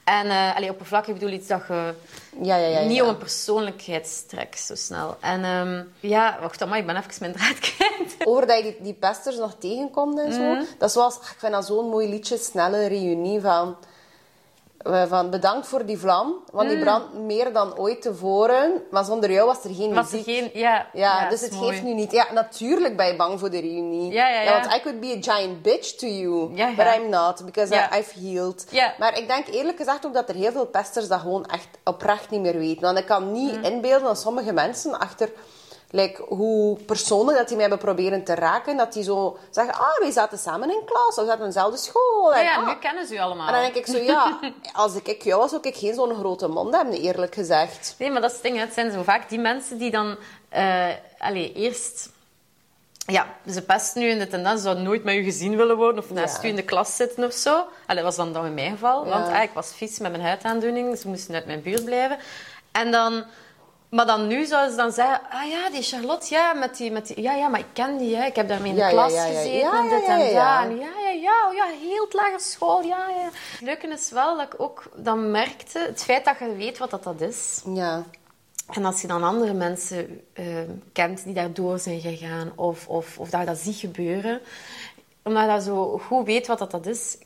En uh, allee, oppervlakkig bedoel iets dat je... Ja, ja, ja. Niet om een persoonlijkheidstrek zo snel. En ehm, ja, wacht, maar ik ben even mijn draad kwijt. Over dat je die, die pesters nog tegenkomt en zo. Mhm. Dat is zoals, ik vind dat zo'n mooi liedje, snelle reunie van... eh, Van bedankt voor die vlam, want die brandt meer dan ooit tevoren. Maar zonder jou was er geen Was er muziek. geen... Ja, dus het mooi. geeft nu niet. Ja, natuurlijk ben je bang voor de reunie. Ja, ja, ja. want I could be a giant bitch to you, but I'm not, because. I, I've healed. Ja. Maar ik denk eerlijk gezegd ook dat er heel veel pesters dat gewoon echt oprecht niet meer weten. Want ik kan niet Mm. inbeelden dat sommige mensen achter... Like, hoe persoonlijk dat die mij hebben proberen te raken, dat die zo zeggen, ah, wij zaten samen in klas, we zaten in dezelfde school. Ja, En, ja, ah. nu kennen ze u allemaal. En dan denk ik zo, ja, als ik jou was, zou ik geen zo'n grote mond hebben, eerlijk gezegd. Nee, maar dat is het ding. Het zijn zo vaak die mensen die dan... allee, eerst... Ja, ze pesten nu in de tendens zou nooit met u gezien willen worden of naast Ja. u in de klas zitten of zo. Allee, dat was dan, dan in mijn geval. Want ah, ik was vies met mijn huidaandoening. Ze moesten uit mijn buurt blijven. En dan... Maar dan nu zouden ze dan zeggen... Ah ja, die Charlotte, ja, met die, met die, ja, ja, maar ik ken die. Hè. Ik heb daarmee in de Ja, klas ja, ja. gezeten Ja, en dit ja, en ja, dat. ja. Ja, ja, ja, oh ja, heel het lagere school, ja, ja. Het leuke is wel dat ik ook dan merkte... Het feit dat je weet wat dat, dat is... Ja. En als je dan andere mensen eh, kent die daardoor zijn gegaan, of, of, of dat je dat ziet gebeuren, omdat je dat zo goed weet wat dat, dat is,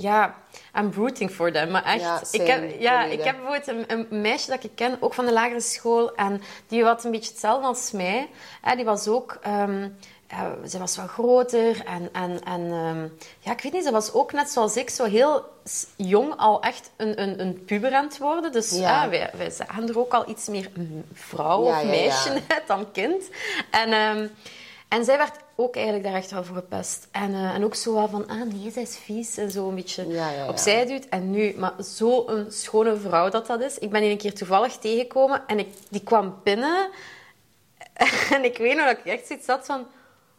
ja, I'm rooting for them. Maar echt, Ja, ik, heb, ja, ik heb bijvoorbeeld een, een meisje dat ik ken, ook van de lagere school, en die had een beetje hetzelfde als mij. Hè, die was ook... ja, ze was wat groter en, en, en ehm, ja, ik weet niet, ze was ook net zoals ik, zo heel jong al echt een, een, een puber aan het worden. Dus Ja. ja. wij, wij zagen er ook al iets meer vrouw Ja, of meisje dan kind. En, ehm, en zij werd ook eigenlijk daar echt wel voor gepest. En, eh, en ook zo wel van, ah nee, zij is vies. En zo een beetje Ja, ja, ja. opzij duwt. En nu, maar zo'n schone vrouw dat dat is. Ik ben die een keer toevallig tegengekomen en ik, die kwam binnen. En ik weet nog dat ik echt zoiets had van...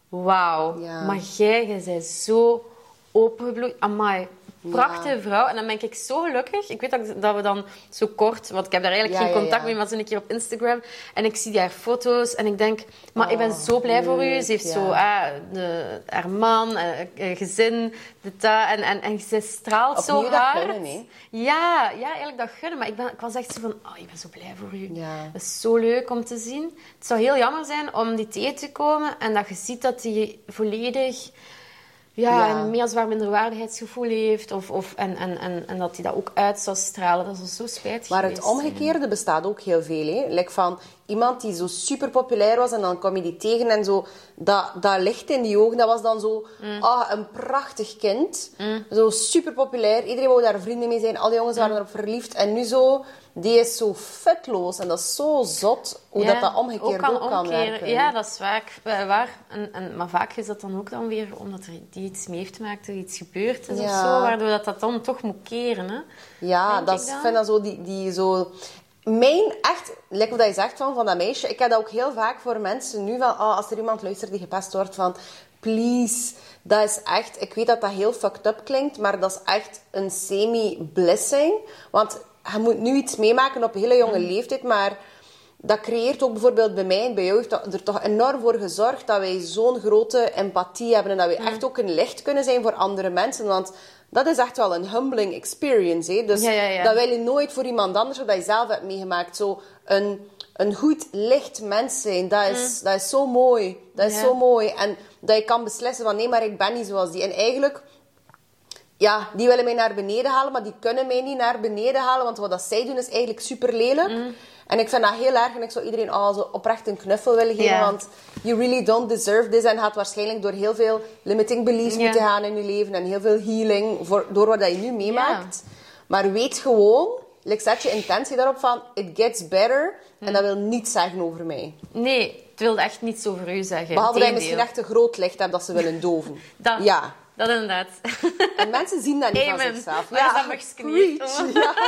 Wauw, maar jij, jij bent zo opengebloeid. Amai, prachtige vrouw. En dan ben ik zo gelukkig. Ik weet dat, dat we dan zo kort... Want ik heb daar eigenlijk geen contact mee, maar zo een keer op Instagram. En ik zie haar foto's en ik denk... Maar ik ben Oh, zo blij voor u. Ze heeft zo ah, de, haar man, eh, eh, gezin, dit, dat. En, en, en ze straalt zo Opnieuw dat hard. gunnen, hè? Ja, ja, eigenlijk dat gunnen. Maar ik, ben, ik was echt zo van... Oh, ik ben zo blij voor u. Ja. Dat is zo leuk om te zien. Het zou heel jammer zijn om die tegen te komen en dat je ziet dat hij volledig ja, Ja. een meer zwaar minderwaardigheidsgevoel heeft. Of, of, en, en, en, en dat hij dat ook uit zou stralen. Dat is zo spijtig Maar het omgekeerde bestaat ook heel veel. Hè? Like van iemand die zo super populair was en dan kom je die tegen en zo. Dat, dat licht in die ogen, dat was dan zo ah, een prachtig kind. Zo super populair. Iedereen wou daar vrienden mee zijn. Al die jongens waren erop verliefd. En nu zo, die is zo vetloos. En dat is zo zot hoe dat, dat omgekeerd ook kan, omkeren. werken. Ja, dat is vaak, eh, waar. En, en, maar vaak is dat dan ook dan weer omdat er die iets mee heeft gemaakt, er iets gebeurd is of Ja. zo, waardoor dat, dat dan toch moet keren. Hè? Ja, dat ik is, dan. ik vind dat zo, die, die zo... Mijn echt, lekker wat je zegt van, van dat meisje, ik heb dat ook heel vaak voor mensen nu van, ah, als er iemand luistert die gepest wordt, van, please, dat is echt, ik weet dat dat heel fucked up klinkt, maar dat is echt een semi-blessing. Want je moet nu iets meemaken op een hele jonge leeftijd, maar dat creëert ook bijvoorbeeld bij mij en bij jou heeft dat er toch enorm voor gezorgd dat wij zo'n grote empathie hebben en dat wij echt ook een licht kunnen zijn voor andere mensen. Want dat is echt wel een humbling experience. Hè? Dus Ja, ja, ja. dat wil je nooit voor iemand anders wat je zelf hebt meegemaakt. Zo een, een goed, licht mens zijn, dat is, dat is zo mooi. Dat is zo mooi. En dat je kan beslissen van nee, maar ik ben niet zoals die. En eigenlijk ja, die willen mij naar beneden halen, maar die kunnen mij niet naar beneden halen, want wat dat zij doen is eigenlijk super lelijk. Mm. En ik vind dat heel erg en ik zou iedereen al zo oprecht een knuffel willen geven, want you really don't deserve this en gaat waarschijnlijk door heel veel limiting beliefs moeten gaan in je leven en heel veel healing voor, door wat dat je nu meemaakt. Maar weet gewoon, like, zet je intentie daarop van, it gets better. En dat wil niet zeggen over mij. Nee, het wil echt niets over u zeggen. Behalve dat je misschien echt een groot licht hebt dat ze willen doven. Dat, Ja. Dat inderdaad. En mensen zien dat niet van Amen. zichzelf. Waar is dat geknield? preach. Ja.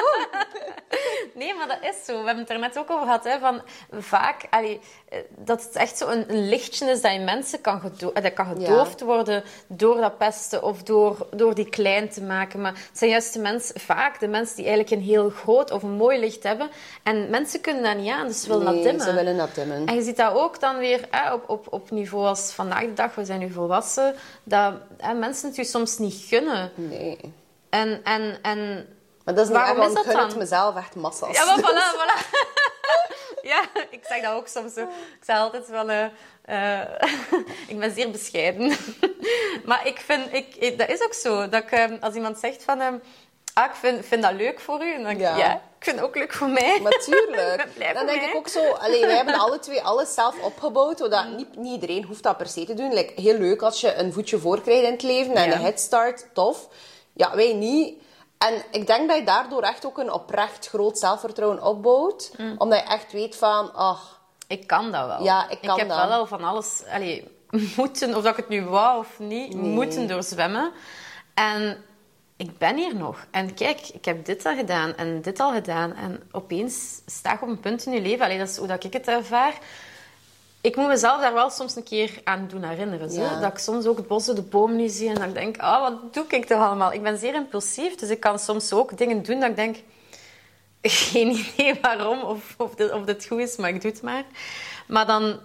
Nee, maar dat is zo. We hebben het er net ook over gehad. Hè, van vaak, allee, eh, dat het echt zo een, een lichtje is dat in mensen kan, gedo eh, dat kan gedoofd worden door dat pesten of door, door die klein te maken. Maar het zijn juist de mensen, vaak de mensen die eigenlijk een heel groot of een mooi licht hebben. En mensen kunnen dat niet aan, dus ze willen dat dimmen. ze willen dat dimmen. En je ziet dat ook dan weer hè, op, op, op niveau als vandaag de dag, we zijn nu volwassen, dat hè, mensen het je soms niet gunnen. Nee. En, en, en Maar dat is niet Waarom echt, is dat dan? het mezelf echt massa's. Ja, maar voilà, voilà. Ja, ik zeg dat ook soms zo. Ik zeg altijd van... eh, eh, ik ben zeer bescheiden. maar ik vind... Ik, ik- dat is ook zo. Dat ik, eh, als iemand zegt van... eh, ah, ik vind, vind dat leuk voor u. En dan ik, Ja. ja. ik vind het ook leuk voor mij. Maar tuurlijk. Ik ben blij Dan denk mij. ik ook zo... Allee, wij hebben alle twee alles zelf opgebouwd. Zodat niet, niet iedereen hoeft dat per se te doen. Like, heel leuk als je een voetje voor krijgt in het leven. En Ja. een headstart. Tof. Ja, wij niet. En ik denk dat je daardoor echt ook een oprecht groot zelfvertrouwen opbouwt. Mm. Omdat je echt weet van... Ach, Ik kan dat wel. Ja, ik kan heb dat. wel al van alles... Allee, moeten, of dat ik het nu wou of niet, moeten doorzwemmen. En ik ben hier nog. En kijk, ik heb dit al gedaan en dit al gedaan. En opeens sta ik op een punt in je leven. Allee, dat is hoe dat ik het ervaar. Ik moet mezelf daar wel soms een keer aan doen herinneren. zo. Ja. Dat ik soms ook het bos de boom niet zie. En dat ik denk, ah, wat doe ik toch allemaal? Ik ben zeer impulsief, dus ik kan soms ook dingen doen dat ik denk... Geen idee waarom of, of, dit, of dit goed is, maar ik doe het maar. Maar dan...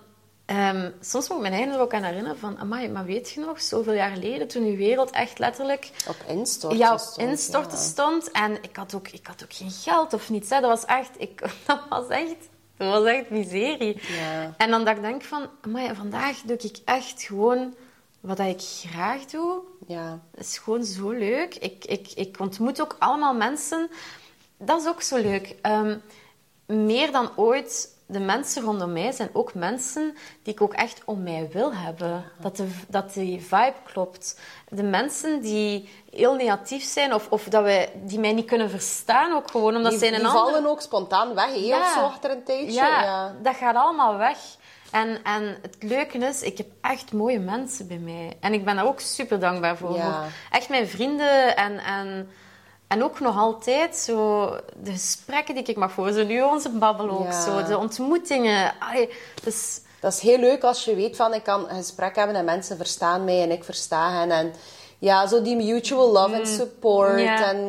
ehm, soms moet ik mijn eigen er ook aan herinneren van... Amai, maar weet je nog, zoveel jaar geleden, toen uw wereld echt letterlijk op instorten ja, op stond, instorten ja. stond. En ik had, ook, ik had ook geen geld of niets. Hè. Dat was echt... Ik, dat was echt... Dat was echt miserie. Ja. En dan dat ik denk van... Amai, vandaag doe ik echt gewoon wat ik graag doe. Ja. Dat is gewoon zo leuk. Ik, ik, ik ontmoet ook allemaal mensen. Dat is ook zo leuk. Ehm, meer dan ooit, de mensen rondom mij zijn ook mensen die ik ook echt om mij wil hebben. Dat, de, dat die vibe klopt. De mensen die heel negatief zijn of, of dat wij, die mij niet kunnen verstaan, ook gewoon omdat Die, zij een die ander- vallen ook spontaan weg, hè, of zo achter een tijdje. ja, ja. dat gaat allemaal weg. En, en het leuke is, ik heb echt mooie mensen bij mij. En ik ben daar ook super dankbaar voor. Ja. Voor Echt mijn vrienden en, en, en ook nog altijd zo de gesprekken die ik mag voeren. Zo nu onze babbel ook, Ja. zo, de ontmoetingen. Allee, dus, Dat is heel leuk als je weet van ik kan een gesprek hebben en mensen verstaan mij en ik versta hen. En ja, zo die mutual love en support. Mm. Ja. En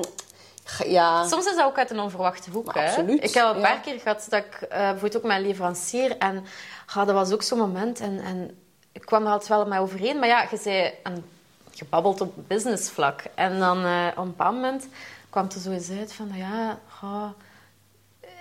ja, Soms is dat ook uit een onverwachte hoek. Hè. absoluut, Ik heb een ja. paar keer gehad dat ik eh, bijvoorbeeld ook met een leverancier en ja, dat was ook zo'n moment en, en ik kwam er altijd wel mee overeen. Maar ja, je zei een, gebabbeld op businessvlak en dan eh, op een bepaald moment kwam er zo eens uit van ja,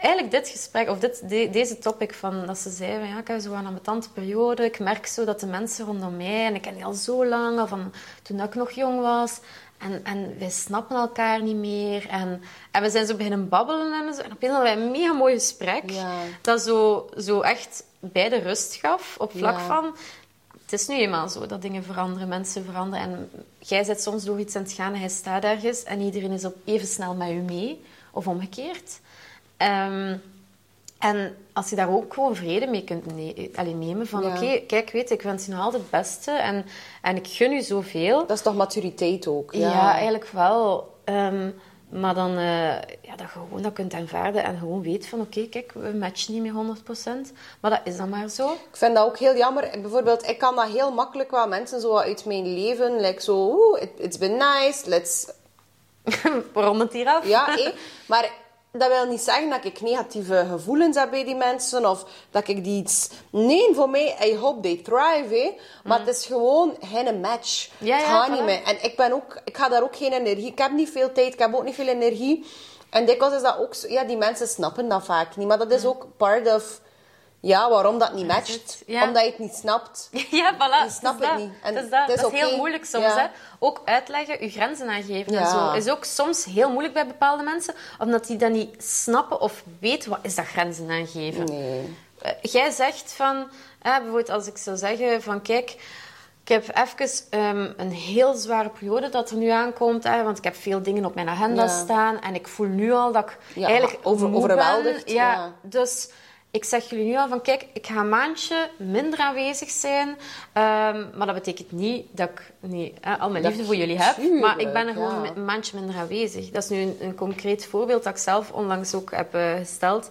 eigenlijk dit gesprek, of dit, de- deze topic, van, dat ze zei van ja, ik heb zo'n ambetante periode. Ik merk zo dat de mensen rondom mij, en ik ken die al zo lang, al van toen ik nog jong was. En, en wij snappen elkaar niet meer. En, en we zijn zo beginnen babbelen en zo. En opeens hadden wij een mega mooi gesprek. Ja. Dat zo, zo echt beide rust gaf. Op vlak Ja. van... Het is nu eenmaal zo dat dingen veranderen, mensen veranderen. En jij zit soms door iets aan het gaan en hij staat ergens. En iedereen is op even snel met u mee. Of omgekeerd. Ehm, en als je daar ook gewoon vrede mee kunt ne- allee, nemen. Van Ja. oké, kijk, weet je, ik wens je nog altijd het beste. En, en ik gun u zoveel. dat is toch maturiteit ook. Ja, Ja, eigenlijk wel. Ehm, maar dan eh, ja, dat je gewoon dat kunt aanvaarden en gewoon weet van oké, kijk, we matchen niet meer 100%. Maar dat is dan maar zo. Ik vind dat ook heel jammer. Bijvoorbeeld, ik kan dat heel makkelijk wel mensen zo uit mijn leven, like zo, oeh, it, it's been nice, let's Rond het hier af. Ja, hé. maar dat wil niet zeggen dat ik negatieve gevoelens heb bij die mensen of dat ik die iets. Nee, voor mij, I hope they thrive, hé. Maar het is gewoon geen match. Mm. Ja, het ja, gaat voilà. niet meer. En ik ben ook, ik ga daar ook geen energie. Ik heb niet veel tijd, ik heb ook niet veel energie. En dikwijls is dat ook zo, ja, die mensen snappen dat vaak niet. Maar dat is ook part of, ja, waarom dat niet matcht. Ja. Omdat je het niet snapt. Ja, voilà. Je snapt is het niet. En dat is, dat. het is Dat is heel moeilijk soms. Ja. Hè? Ook uitleggen, je grenzen aangeven en zo. Is ook soms heel moeilijk bij bepaalde mensen. Omdat die dat niet snappen of weten wat is dat grenzen aangeven. Nee. Eh, Jij zegt van... eh, bijvoorbeeld als ik zou zeggen van... Kijk, Ik heb even ehm, een heel zware periode dat er nu aankomt. Hè, want ik heb veel dingen op mijn agenda staan. En ik voel nu al dat ik Ja, eigenlijk over- overweldigd, ben. ja. Dus ik zeg jullie nu al van... Kijk, ik ga een maandje minder aanwezig zijn. Ehm, maar dat betekent niet dat ik niet, hè, al mijn Dat- liefde voor jullie heb. maar ik ben er gewoon ja. een maandje minder aanwezig. Dat is nu een, een concreet voorbeeld dat ik zelf onlangs ook heb eh, gesteld.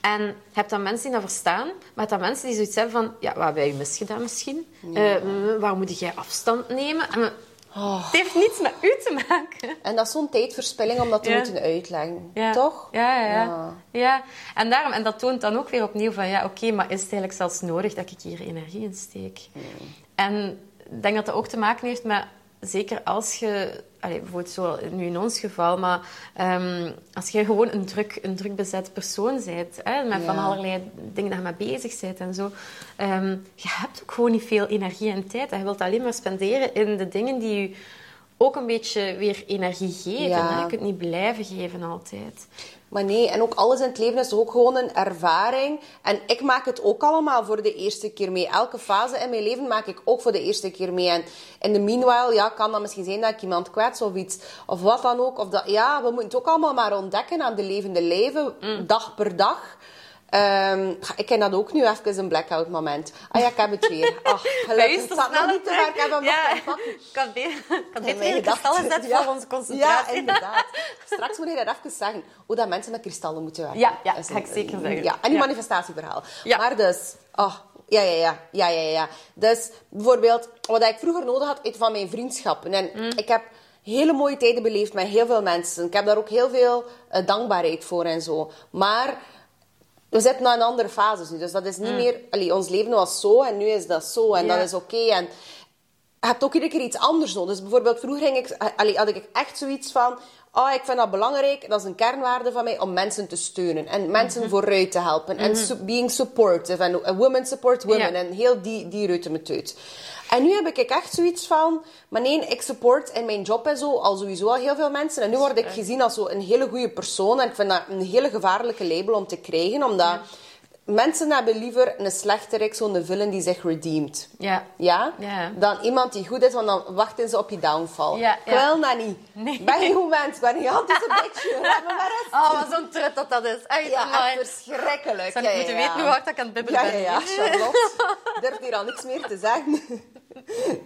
En je hebt dan mensen die dat verstaan, maar dan mensen die zoiets hebben van... Ja, wat heb jij misgedaan misschien? Eh, mm, waar moet jij afstand nemen? En, Oh. Het heeft niets met u te maken. En dat is zo'n tijdverspilling om dat te Ja. moeten uitleggen. Ja. Toch? Ja, ja, ja. Ja. ja. En, daarom, en dat toont dan ook weer opnieuw van... Ja, oké, maar is het eigenlijk zelfs nodig dat ik hier energie in steek? En ik denk dat dat ook te maken heeft met... Zeker als je... Allee, bijvoorbeeld zo nu in ons geval, maar ehm, als je gewoon een druk, een druk bezet persoon bent, hè, met van allerlei dingen dat je mee bezig bent en zo, ehm, je hebt ook gewoon niet veel energie en tijd. En je wilt alleen maar spenderen in de dingen die je ook een beetje weer energie geven. Ja. Hè? Je kunt niet blijven geven altijd. Maar nee, en ook alles in het leven is ook gewoon een ervaring. En ik maak het ook allemaal voor de eerste keer mee. Elke fase in mijn leven maak ik ook voor de eerste keer mee. En in de meanwhile, ja, kan dat misschien zijn dat ik iemand kwets of iets. Of wat dan ook. Of dat, ja, we moeten het ook allemaal maar ontdekken aan de levende leven. Dag per dag. Ehm, ik ken dat ook nu even een blackout moment. Ah ja, ik heb het weer. Ach, gelukkig. Het staat nog niet te ver. Ik heb hem ja. gaan pakken. Ik had be- ik had In beter in kristallen zetten Ja. voor onze concentratie. Ja, inderdaad. Straks moet je dat even zeggen. Hoe dat mensen met kristallen moeten werken. Ja, ja, Dat is ga ik zeker zeggen. Ja, en die Ja. manifestatieverhaal. Ja. Maar dus... Oh, ja, ja, ja, ja, ja, ja. Dus bijvoorbeeld, wat ik vroeger nodig had uit van mijn vriendschappen. En Mm. ik heb hele mooie tijden beleefd met heel veel mensen. Ik heb daar ook heel veel eh, dankbaarheid voor en zo. Maar we zitten naar een andere fase nu. Dus dat is niet meer... Allee, ons leven was zo en nu is dat zo. En dat is oké. En je hebt ook iedere keer iets anders nodig. Dus bijvoorbeeld, vroeger ging ik, allee, had ik echt zoiets van... Oh, ik vind dat belangrijk, dat is een kernwaarde van mij, om mensen te steunen. En mensen Mhm. vooruit te helpen. En su- being supportive. En women support women. En heel die, die rutte me uit. En nu heb ik echt zoiets van... Maar nee, ik support in mijn job en zo al sowieso al heel veel mensen. En nu word ik gezien als zo een hele goede persoon. En ik vind dat een hele gevaarlijke label om te krijgen. Omdat mensen hebben liever een slechterik, zo'n villain die zich redeemt. Ja. Ja? Ja. Dan iemand die goed is, want dan wachten ze op je downfall. Ja, Ik wil dat niet. Nee. Ben geen goed mens. Ben een gigantische bitch. Laat me maar. Oh, wat zo'n trut dat dat is. Echt, Ja, echt verschrikkelijk. Zou ik moeten weten hoe hard ik aan het bibberen Ja, ja, ben. ja. Charlotte, durf hier al niks meer te zeggen.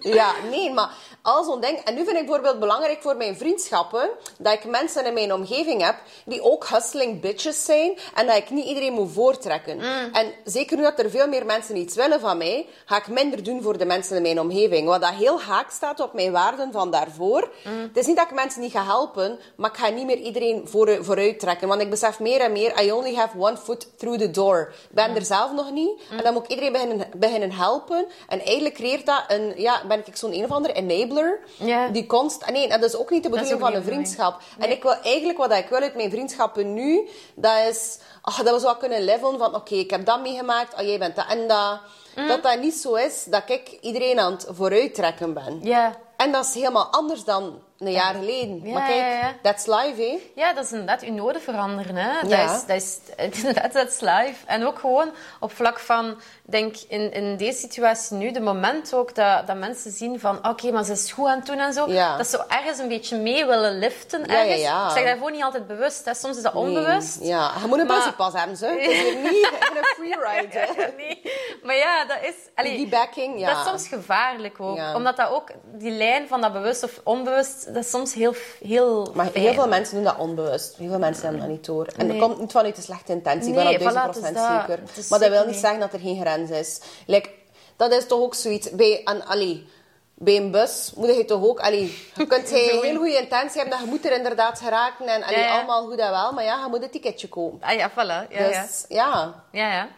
Ja, nee, maar al zo'n ding. En nu vind ik bijvoorbeeld belangrijk voor mijn vriendschappen dat ik mensen in mijn omgeving heb die ook hustling bitches zijn en dat ik niet iedereen moet voortrekken. Mm. En zeker nu dat er veel meer mensen iets willen van mij, ga ik minder doen voor de mensen in mijn omgeving. Wat dat heel haak staat op mijn waarden van daarvoor. Mm. Het is niet dat ik mensen niet ga helpen, maar ik ga niet meer iedereen voor, vooruit trekken. Want ik besef meer en meer, I only have one foot through the door. Ik ben er zelf nog niet. En dan moet ik iedereen beginnen, beginnen helpen. En eigenlijk creëert dat een, ja, ben ik zo'n een of andere enabler. Ja. Die const... Nee, dat is ook niet de bedoeling van een vriendschap. En ik wil eigenlijk, wat ik wil uit mijn vriendschappen nu, dat is ach, dat we zo kunnen levelen van, oké, ik heb dat meegemaakt, oh, jij bent dat en dat. Mm. Dat dat niet zo is dat ik iedereen aan het vooruit trekken ben. Ja. En dat is helemaal anders dan een jaar geleden. Ja, maar kijk, that's life, hè. Ja, dat is inderdaad uw noden veranderen. Hè? Ja. Dat, is, dat is inderdaad is live. En ook gewoon op vlak van, denk in, in deze situatie nu, de moment ook dat, dat mensen zien van, oké, maar ze is goed aan het doen en zo. Ja. Dat ze ergens een beetje mee willen liften. Ja, ja, ergens. ja. Ik zeg dat gewoon niet altijd bewust. Hè. Soms is dat onbewust. Nee. Ja, je moet een Maar- passiepas hebben, ze. Niet een freeride. Nee, maar ja, dat is... allee, Die backing, ja. Dat is soms gevaarlijk ook. Omdat dat ook, die lijn van dat bewust of onbewust, dat is soms heel, heel Maar heel veel mensen doen dat onbewust. Heel veel mensen hebben dat niet door. En Nee. dat komt niet vanuit een slechte intentie. Nee, ik ben op voilà, het is procent dat. zeker. Maar dat wil niet zeggen dat er geen grens is. Like, dat is toch ook zoiets... Bij een, allee, bij een bus moet je toch ook... Allee, je kunt een heel goede intentie hebben, dat je moet er inderdaad geraken. En allee, Ja, ja. allemaal goed en wel. Maar ja, je moet een ticketje kopen. Ah ja, voilà. Ja, ja. Dus ja... Ja, ja.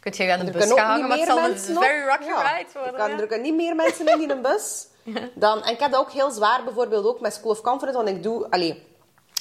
Kunt je aan de bus ook gaan hangen, maar het zal een very rocky ride worden. Er, kan, er kunnen niet meer mensen in die bus. Dan, en ik heb dat ook heel zwaar, bijvoorbeeld ook met School of Conference, want ik doe allee,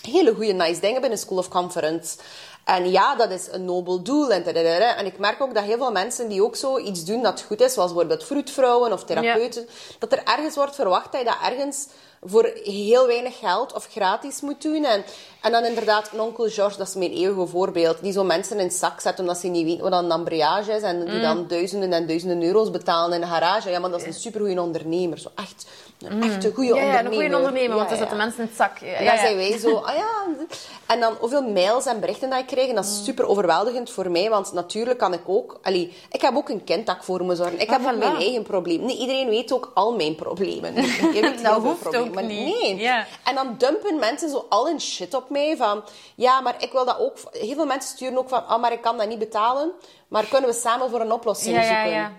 hele goede nice dingen binnen School of Conference. En ja, dat is een nobel doel. En, tadadada. en ik merk ook dat heel veel mensen die ook zo iets doen dat goed is, zoals bijvoorbeeld vroedvrouwen of therapeuten, dat er ergens wordt verwacht dat je dat ergens voor heel weinig geld of gratis moet doen. En, en dan inderdaad, een onkel George, dat is mijn eeuwige voorbeeld, die zo mensen in het zak zet omdat ze niet weten wat een embrayage is en die Mm. dan duizenden en duizenden euro's betalen in een garage. Ja, maar dat is een supergoeie ondernemer. Zo echt een echte goede Mm. Ja, ja, ondernemer. een goede ondernemer, want Ja, dan zetten mensen in het zak. Ja, dan zijn wij zo, ah ja. En dan hoeveel mails en berichten dat ik krijg. En dat Mm. is super overweldigend voor mij. Want natuurlijk kan ik ook... Allee, ik heb ook een kind dat ik voor me zorgen. Ik Maar heb ook voilà. mijn eigen probleem. Niet iedereen weet ook al mijn problemen. Je weet Dat heel veel hoeft problemen. Maar niet. Nee. Ja. En dan dumpen mensen zo al hun shit op mij. Van, ja, maar ik wil dat ook... Heel veel mensen sturen ook van, ah, maar ik kan dat niet betalen. Maar kunnen we samen voor een oplossing Ja, ja, zoeken? ja.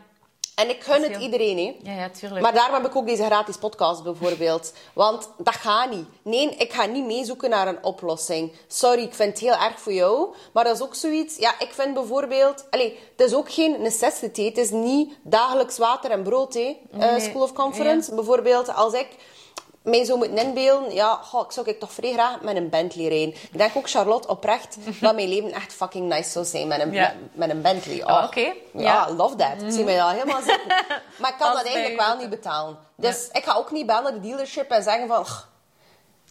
En ik gun het heel- iedereen, hè. Ja, ja, tuurlijk. Maar daarom heb ik ook deze gratis podcast bijvoorbeeld. Want dat gaat niet. Nee, ik ga niet meezoeken naar een oplossing. Sorry, ik vind het heel erg voor jou. Maar dat is ook zoiets... Ja, ik vind bijvoorbeeld... Allee, het is ook geen necessity. Het is niet dagelijks water en brood, hè. eh. School of Conference. Bijvoorbeeld, als ik mij zou moeten inbeelden... Ja, goh, ik zou ik toch vrij graag met een Bentley rijden. Ik denk ook, Charlotte, oprecht... dat mijn leven echt fucking nice zou zijn met een, Ja. met, met een Bentley. Ah, Oh, oké. Ja, Ja. love that. Ik zie mij dat helemaal zitten. Maar ik kan dat eigenlijk wel niet betalen. Dus ik ga ook niet bellen naar de dealership en zeggen van... "Ugh,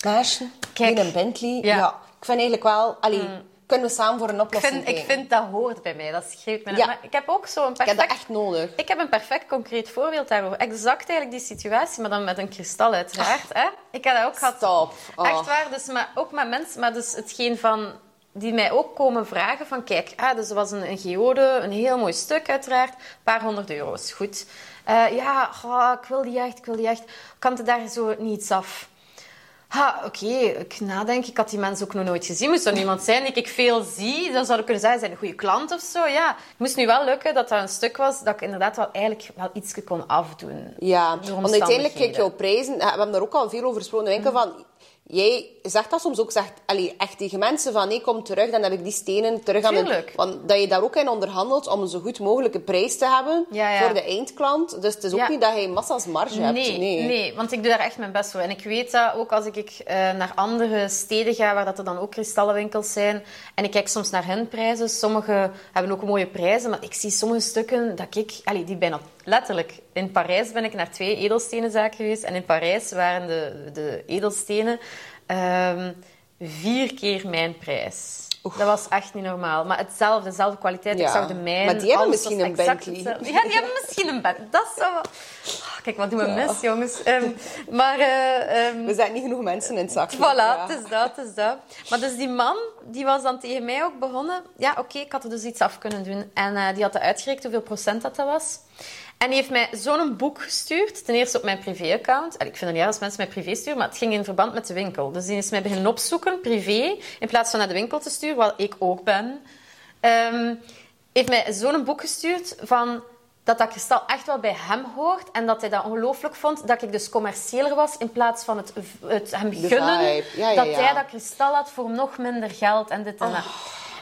Meisje, een Bentley. Ja. ik vind eigenlijk wel... Allee, kunnen we samen voor een ik, oplossing vind, ik vind dat hoort bij mij. Dat schreeuwt me. Ja. Maar ik heb ook zo'n Ik heb perfect... dat echt nodig. Ik heb een perfect concreet voorbeeld daarover. Exact eigenlijk die situatie, maar dan met een kristal uiteraard. Hè? Ik heb dat ook gehad. Stop. Oh. Echt waar. Dus, maar ook met mensen, maar dus hetgeen van... Die mij ook komen vragen van... Kijk, ah, dus er was een, een geode, een heel mooi stuk uiteraard. Een paar honderd euro's. Goed. Eh, ja, ik wil die echt, ik wil die echt. Kan het daar zo niets af? Ha, oké, ik nadenk. Ik had die mensen ook nog nooit gezien. Moest er iemand zijn die ik veel zie, dan zou ik kunnen zeggen, zijn een goede klant of zo. Ja, het moest nu wel lukken dat dat een stuk was dat ik inderdaad wel eigenlijk wel iets kon afdoen. Ja, want uiteindelijk, kijk, omstandigheden. jouw prijzen... We hebben daar ook al veel over gesproken. in de winkel van... Jij zegt dat soms ook zegt, allee, echt tegen mensen van nee, kom terug, dan heb ik die stenen terug aan mijn... Want dat je daar ook in onderhandelt om een zo goed mogelijke prijs te hebben Ja, ja. voor de eindklant. Dus het is ook Ja. niet dat je massa's marge hebt. Nee, Nee. want ik doe daar echt mijn best voor. En ik weet dat ook als ik eh, naar andere steden ga, waar dat er dan ook kristallenwinkels zijn, en ik kijk soms naar hun prijzen. Sommige hebben ook mooie prijzen, maar ik zie sommige stukken dat ik... Allee, die bijna letterlijk... In Parijs ben ik naar twee edelstenenzaken geweest. En in Parijs waren de, de edelstenen ehm, vier keer mijn prijs. Dat was echt niet normaal. Maar hetzelfde, dezelfde kwaliteit. Ja. Ik zag de mijn. Maar die hebben misschien een Bentley. hetzelfde. Ja, die hebben misschien een Bentley. Dat zou wel... Ah, Kijk, wat doen we mis, jongens. Ehm, maar... eh, ehm, We zijn niet genoeg mensen in het zak. Voilà, Ja. het is dat, het is dat. Maar dus die man, die was dan tegen mij ook begonnen. Ja, oké, ik had er dus iets af kunnen doen. En eh, die had uitgerekend hoeveel procent dat, dat was. En die heeft mij zo'n boek gestuurd. Ten eerste op mijn privé-account. Ik vind het niet als mensen mij privé sturen, maar het ging in verband met de winkel. Dus die is mij beginnen opzoeken, privé, in plaats van naar de winkel te sturen, wat ik ook ben. Ehm, heeft mij zo'n boek gestuurd van dat dat kristal echt wel bij hem hoort en dat hij dat ongelooflijk vond dat ik dus commerciëler was in plaats van het, het hem gunnen vibe. Ja, ja, dat ja. hij dat kristal had voor nog minder geld en dit en dat.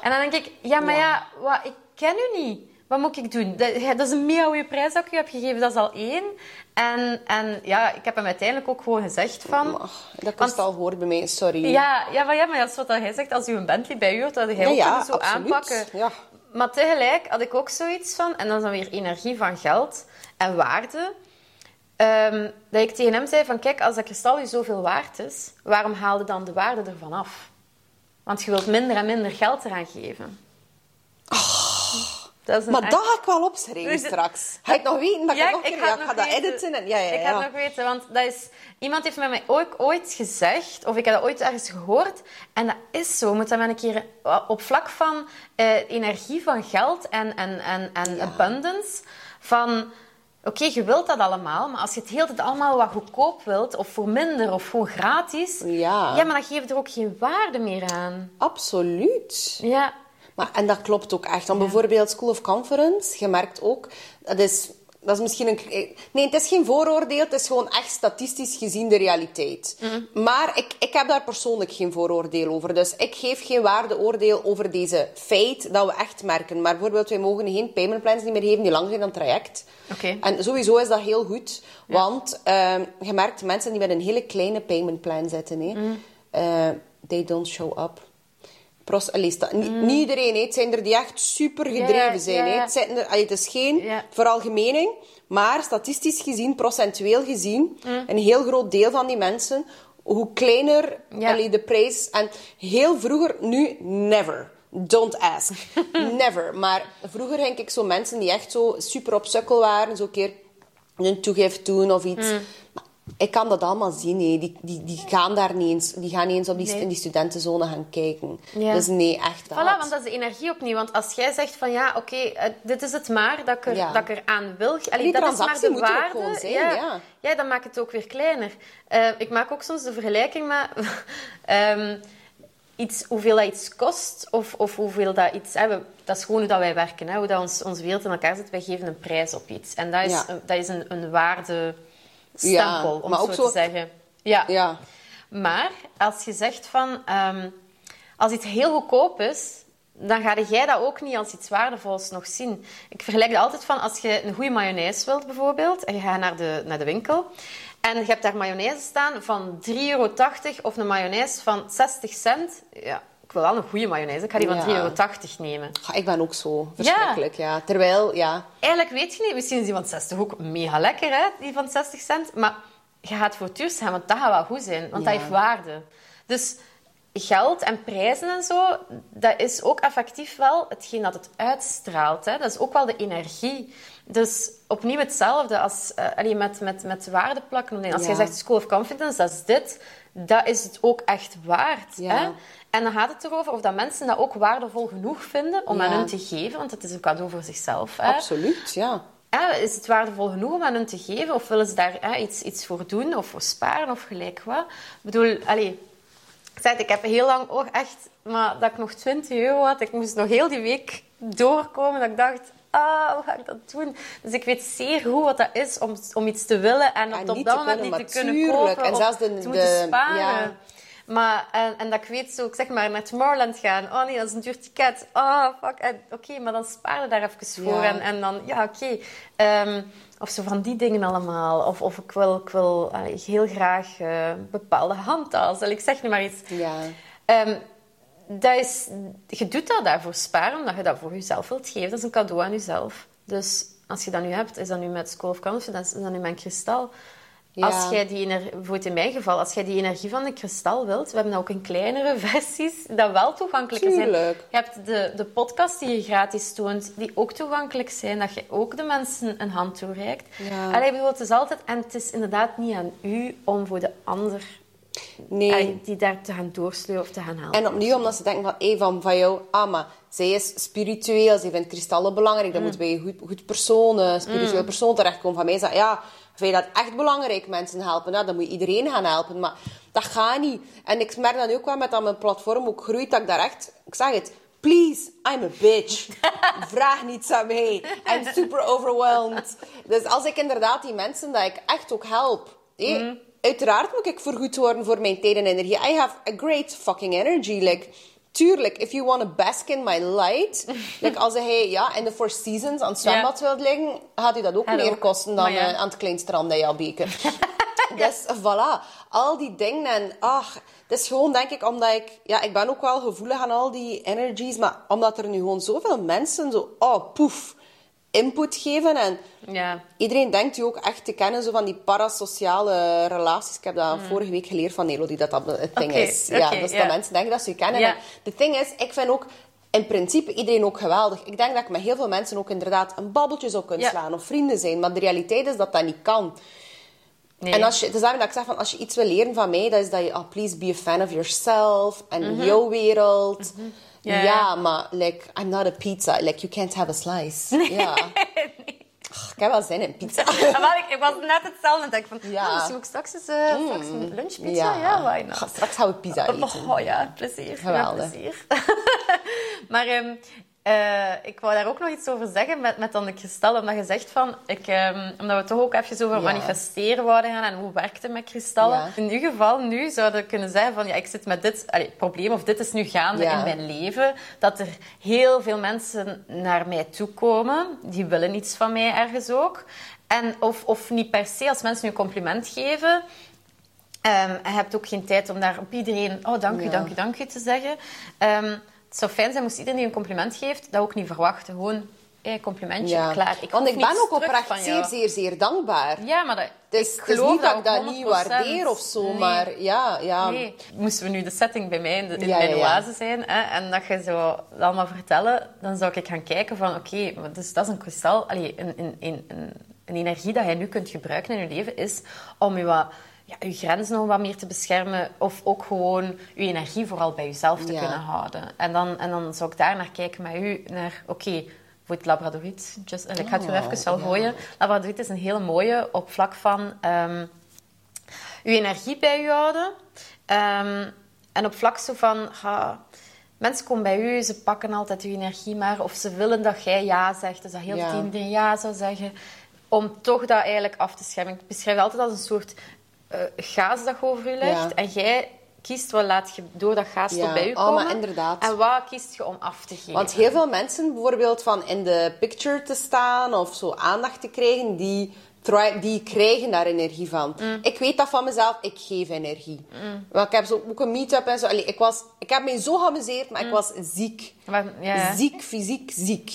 En dan denk ik, ja, maar ja, wat, ik ken u niet. Wat moet ik doen? Dat, is een mega goede prijs dat ik u heb gegeven, dat is al één. En, en ja, ik heb hem uiteindelijk ook gewoon gezegd van... Ach, dat kristal hoort bij mij, sorry. Ja, ja, maar, ja, maar dat is wat hij zegt. Als u een Bentley bij u hoort, dat hij ook ja, zo absoluut. aanpakken. Ja. Maar tegelijk had ik ook zoiets van, en dat is dan weer energie van geld en waarde, ehm, dat ik tegen hem zei van, kijk, als dat kristal u zoveel waard is, waarom haalde dan de waarde ervan af? Want je wilt minder en minder geld eraan geven. Dat Maar echt- dat ga ik wel opschrijven Dus het- straks. Ga ik nog weten dat ik het nog keer... Ja, het ik ga nog dat weten. editen. En, ja, ja, Ik ja. ga het nog weten, want dat is, iemand heeft met mij ook ooit gezegd, of ik heb dat ooit ergens gehoord, en dat is zo. Moet dat maar een keer op vlak van eh, energie van geld en, en, en, en abundance, van... Oké, je wilt dat allemaal, maar als je het hele tijd allemaal wat goedkoop wilt, of voor minder, of gewoon gratis, Ja. ja maar dan geef je er ook geen waarde meer aan. Absoluut. Ja, Maar, en dat klopt ook echt. Want bijvoorbeeld School of Conference, je merkt ook, dat is, dat is misschien een... Nee, het is geen vooroordeel, het is gewoon echt statistisch gezien de realiteit. Mhm. Maar ik, ik heb daar persoonlijk geen vooroordeel over. Dus ik geef geen waardeoordeel over deze feit dat we echt merken. Maar bijvoorbeeld, wij mogen geen paymentplans niet meer geven die langer zijn dan het traject. Oké. En sowieso is dat heel goed. Want ehm, je merkt mensen die met een hele kleine paymentplan zitten. Hè, eh, they don't show up. Sta- niet, iedereen, het zijn er die echt super gedreven zijn. hè. Het, zijn er, allee, het is geen veralgemening, Maar statistisch gezien, procentueel gezien, een heel groot deel van die mensen, hoe kleiner allee, de prijs. En heel vroeger, nu never. Don't ask. never. Maar vroeger denk ik zo mensen die echt zo super op sukkel waren, zo een keer een toegift doen of iets. Mm. Maar ik kan dat allemaal zien. Nee. Die, die, die gaan daar niet eens, die gaan niet eens op die, Nee. in die studentenzone gaan kijken. Ja. Dus nee, echt dat. Voilà, want dat is de energie opnieuw. Want als jij zegt van ja, oké, eh, dit is het maar dat ik, er, Ja. dat ik eraan wil. Allee, Die dat is maar de moet waarde. gewoon zijn, ja. ja. ja, dan maakt het ook weer kleiner. Eh, ik maak ook soms de vergelijking met ehm, iets, hoeveel dat iets kost of, of hoeveel dat iets... Hè, we- dat is gewoon hoe dat wij werken, hè, hoe dat ons, onze wereld in elkaar zit. Wij geven een prijs op iets. En dat is, dat is een, een waardestempel, Ja, om maar zo ook te zo- zeggen. Ja. Ja. Maar als je zegt van... ehm, als iets heel goedkoop is, dan ga jij dat ook niet als iets waardevols nog zien. Ik vergelijk het altijd van als je een goede mayonaise wilt bijvoorbeeld, en je gaat naar de, naar de winkel, en je hebt daar mayonaise staan van 3,80 euro of een mayonaise van 60 cent. Ja, ik wil wel een goede mayonaise. Ik ga die van Ja. 3,80 euro nemen. Ah, Ik ben ook zo verschrikkelijk, ja. Terwijl, ja... Eigenlijk weet je niet, misschien is die van 60 ook mega lekker, hè, die van 60 cent. Maar je gaat voor gaan, want dat gaat wel goed zijn. Want dat Ja. heeft waarde. Dus geld en prijzen en zo, dat is ook effectief wel hetgeen dat het uitstraalt. Hè. Dat is ook wel de energie. Dus opnieuw hetzelfde als eh, met, met, met waardeplakken. Als Ja. jij zegt School of Confidence, dat is dit. Dat is het ook echt waard. Ja. Hè? En dan gaat het erover of dat mensen dat ook waardevol genoeg vinden om aan hun te geven. Want het is een cadeau voor zichzelf. Hè? Absoluut, ja. Ja, is het waardevol genoeg om aan hun te geven? Of willen ze daar hè, iets, iets voor doen? Of voor sparen? Of gelijk wat? Ik bedoel, allee, ik zei het, ik heb heel lang ook echt... Maar dat ik nog 20 euro had, ik moest nog heel die week doorkomen. Dat ik dacht, ah, hoe ga ik dat doen? Dus ik weet zeer goed wat dat is om, om iets te willen en op, En op dat moment niet te kunnen kopen. En zelfs de- te de- sparen. ja. Maar, en, en dat ik weet zo, ik zeg maar, naar Tomorrowland gaan. Oh nee, dat is een duur ticket. Oh, fuck. Oké, maar dan spaar je daar even voor. Ja. En, en dan, ja, oké. Ehm, of zo van die dingen allemaal. Of, of ik wil, ik wil allee, heel graag eh, bepaalde handtas. Ik zeg nu maar iets. Ja. Ehm, dat is, je doet dat daarvoor sparen, omdat je dat voor jezelf wilt geven. Dat is een cadeau aan jezelf. Dus als je dat nu hebt, is dat nu met School of Confidence, is dat nu mijn kristal. Ja. Als jij die ener- bijvoorbeeld in mijn geval, als jij die energie van de kristal wilt, we hebben dat ook in kleinere versies, dat wel toegankelijk zijn. Tuurlijk. Je hebt de, de podcast die je gratis toont, die ook toegankelijk zijn, dat je ook de mensen een hand toereikt. Ja. Allee, ik bedoel, het is altijd, en het is inderdaad niet aan u om voor de ander Nee. allee, die daar te gaan doorsleuren of te gaan helpen. En opnieuw, omdat ze denken van, hey, van, van jou, ah, maar zij is spiritueel, ze vindt kristallen belangrijk, dan moet bij een goed, goed persoon, een spiritueel persoon terechtkomen. Van mij zeggen, ja, vind je dat echt belangrijk, mensen helpen? Nou, dan moet je iedereen gaan helpen, maar dat gaat niet. En ik merk dan ook wel met dat mijn platform ook groeit, dat ik daar echt, ik zeg het, please, I'm a bitch. Vraag niets aan mij. I'm super overwhelmed. Dus als ik inderdaad die mensen, dat ik echt ook help, hé, Uiteraard moet ik vergoed worden voor mijn tijd en energie. I have a great fucking energy. Like, tuurlijk, if you want to bask in my light. like, als hij ja, in de Four Seasons aan het zwembad wilt liggen, gaat u dat ook meer kosten dan ja. eh, aan het klein strand in Jalbeke. dus voilà, al die dingen. En ach, het is gewoon, denk ik, omdat ik... Ja, ik ben ook wel gevoelig aan al die energies. Maar omdat er nu gewoon zoveel mensen zo... Oh, poef, input geven. En Ja. Iedereen denkt u ook echt te kennen, zo van die parasociale relaties. Ik heb dat vorige week geleerd van Nelo, die dat, dat het ding Mm. Is. Ja, dus dat mensen denken dat ze u kennen. De ding is, ik vind ook in principe iedereen ook geweldig. Ik denk dat ik met heel veel mensen ook inderdaad een babbeltje zou kunnen slaan of vrienden zijn. Maar de realiteit is dat dat niet kan. Nee. En als je, het is daarom dat ik zeg van, als je iets wil leren van mij, dat is dat je, oh, please be a fan of yourself en jouw wereld. Mhm. Ja, ja. maar like, I'm not a pizza. Like, you can't have a slice. Ja. Ik heb wel zin in pizza. Wel, ik, ik was net hetzelfde. Ik van, Ja. misschien ook straks eens eh, straks een lunchpizza. Ja, why not? Straks gaan we pizza eten. Oh ja, plezier. Geweldig. Ja, plezier. maar ehm, eh, ik wou daar ook nog iets over zeggen met, met dan de kristallen. Omdat je zegt van, ik, ehm, omdat we toch ook even over Ja. manifesteren wouden gaan en hoe werkt het met kristallen. Ja. In uw geval nu zouden we kunnen zeggen van, ja, ik zit met dit allee, probleem of dit is nu gaande Ja. in mijn leven. Dat er heel veel mensen naar mij toe komen. Die willen iets van mij ergens ook. En of, of niet per se, als mensen nu een compliment geven... Ehm, je hebt ook geen tijd om daar op iedereen oh, dank u, dank u, dank u te zeggen. Ehm, het zou fijn zijn moest iedereen die een compliment geeft, dat ook niet verwachten. Gewoon hey, complimentje, Ja. klaar. Ik Want ik ben ook oprecht zeer, zeer, zeer dankbaar. Ja, maar dat, Dus ik het is geloof niet dat ik dat niet 100%. waardeer of zo, Nee. maar ja, ja. Nee. Moesten we nu de setting bij mij in, de, in Ja, mijn ja, ja. oase zijn hè, en dat je zo dat allemaal vertellen, dan zou ik gaan kijken van oké, maar dus dat is een kristal, allee, een, een, een, een, een energie dat je nu kunt gebruiken in je leven is om je wat ja, je grenzen nog wat meer te beschermen of ook gewoon je energie vooral bij jezelf te Ja. kunnen houden. En dan, en dan zou ik daar naar kijken met u, naar oké, voor het labradoriet, just, ik ga het weer Oh, even wel gooien. Labradoriet is een hele mooie op vlak van ehm, je energie bij je houden. Ehm, en op vlak zo van... ha, mensen komen bij u, ze pakken altijd je energie maar. Of ze willen dat jij ja zegt. Dus dat heel Ja. ja. iedereen ja zou zeggen. Om toch dat eigenlijk af te schermen. Ik beschrijf het altijd als een soort eh gaas dat je over je legt. Ja. En jij kiest wat laat je door dat gaas Ja. tot bij u Oh, komen. maar inderdaad. En wat kiest je om af te geven. Want heel veel mensen bijvoorbeeld van in de picture te staan of zo aandacht te krijgen, die, die krijgen daar energie van. Mm. Ik weet dat van mezelf, ik geef energie. Want ik heb zo ook een meet-up en zo. Allee, ik, was, ik heb me zo geamuseerd, maar ik was ziek. Maar, Mm. ja, ja. Ziek, fysiek, ziek.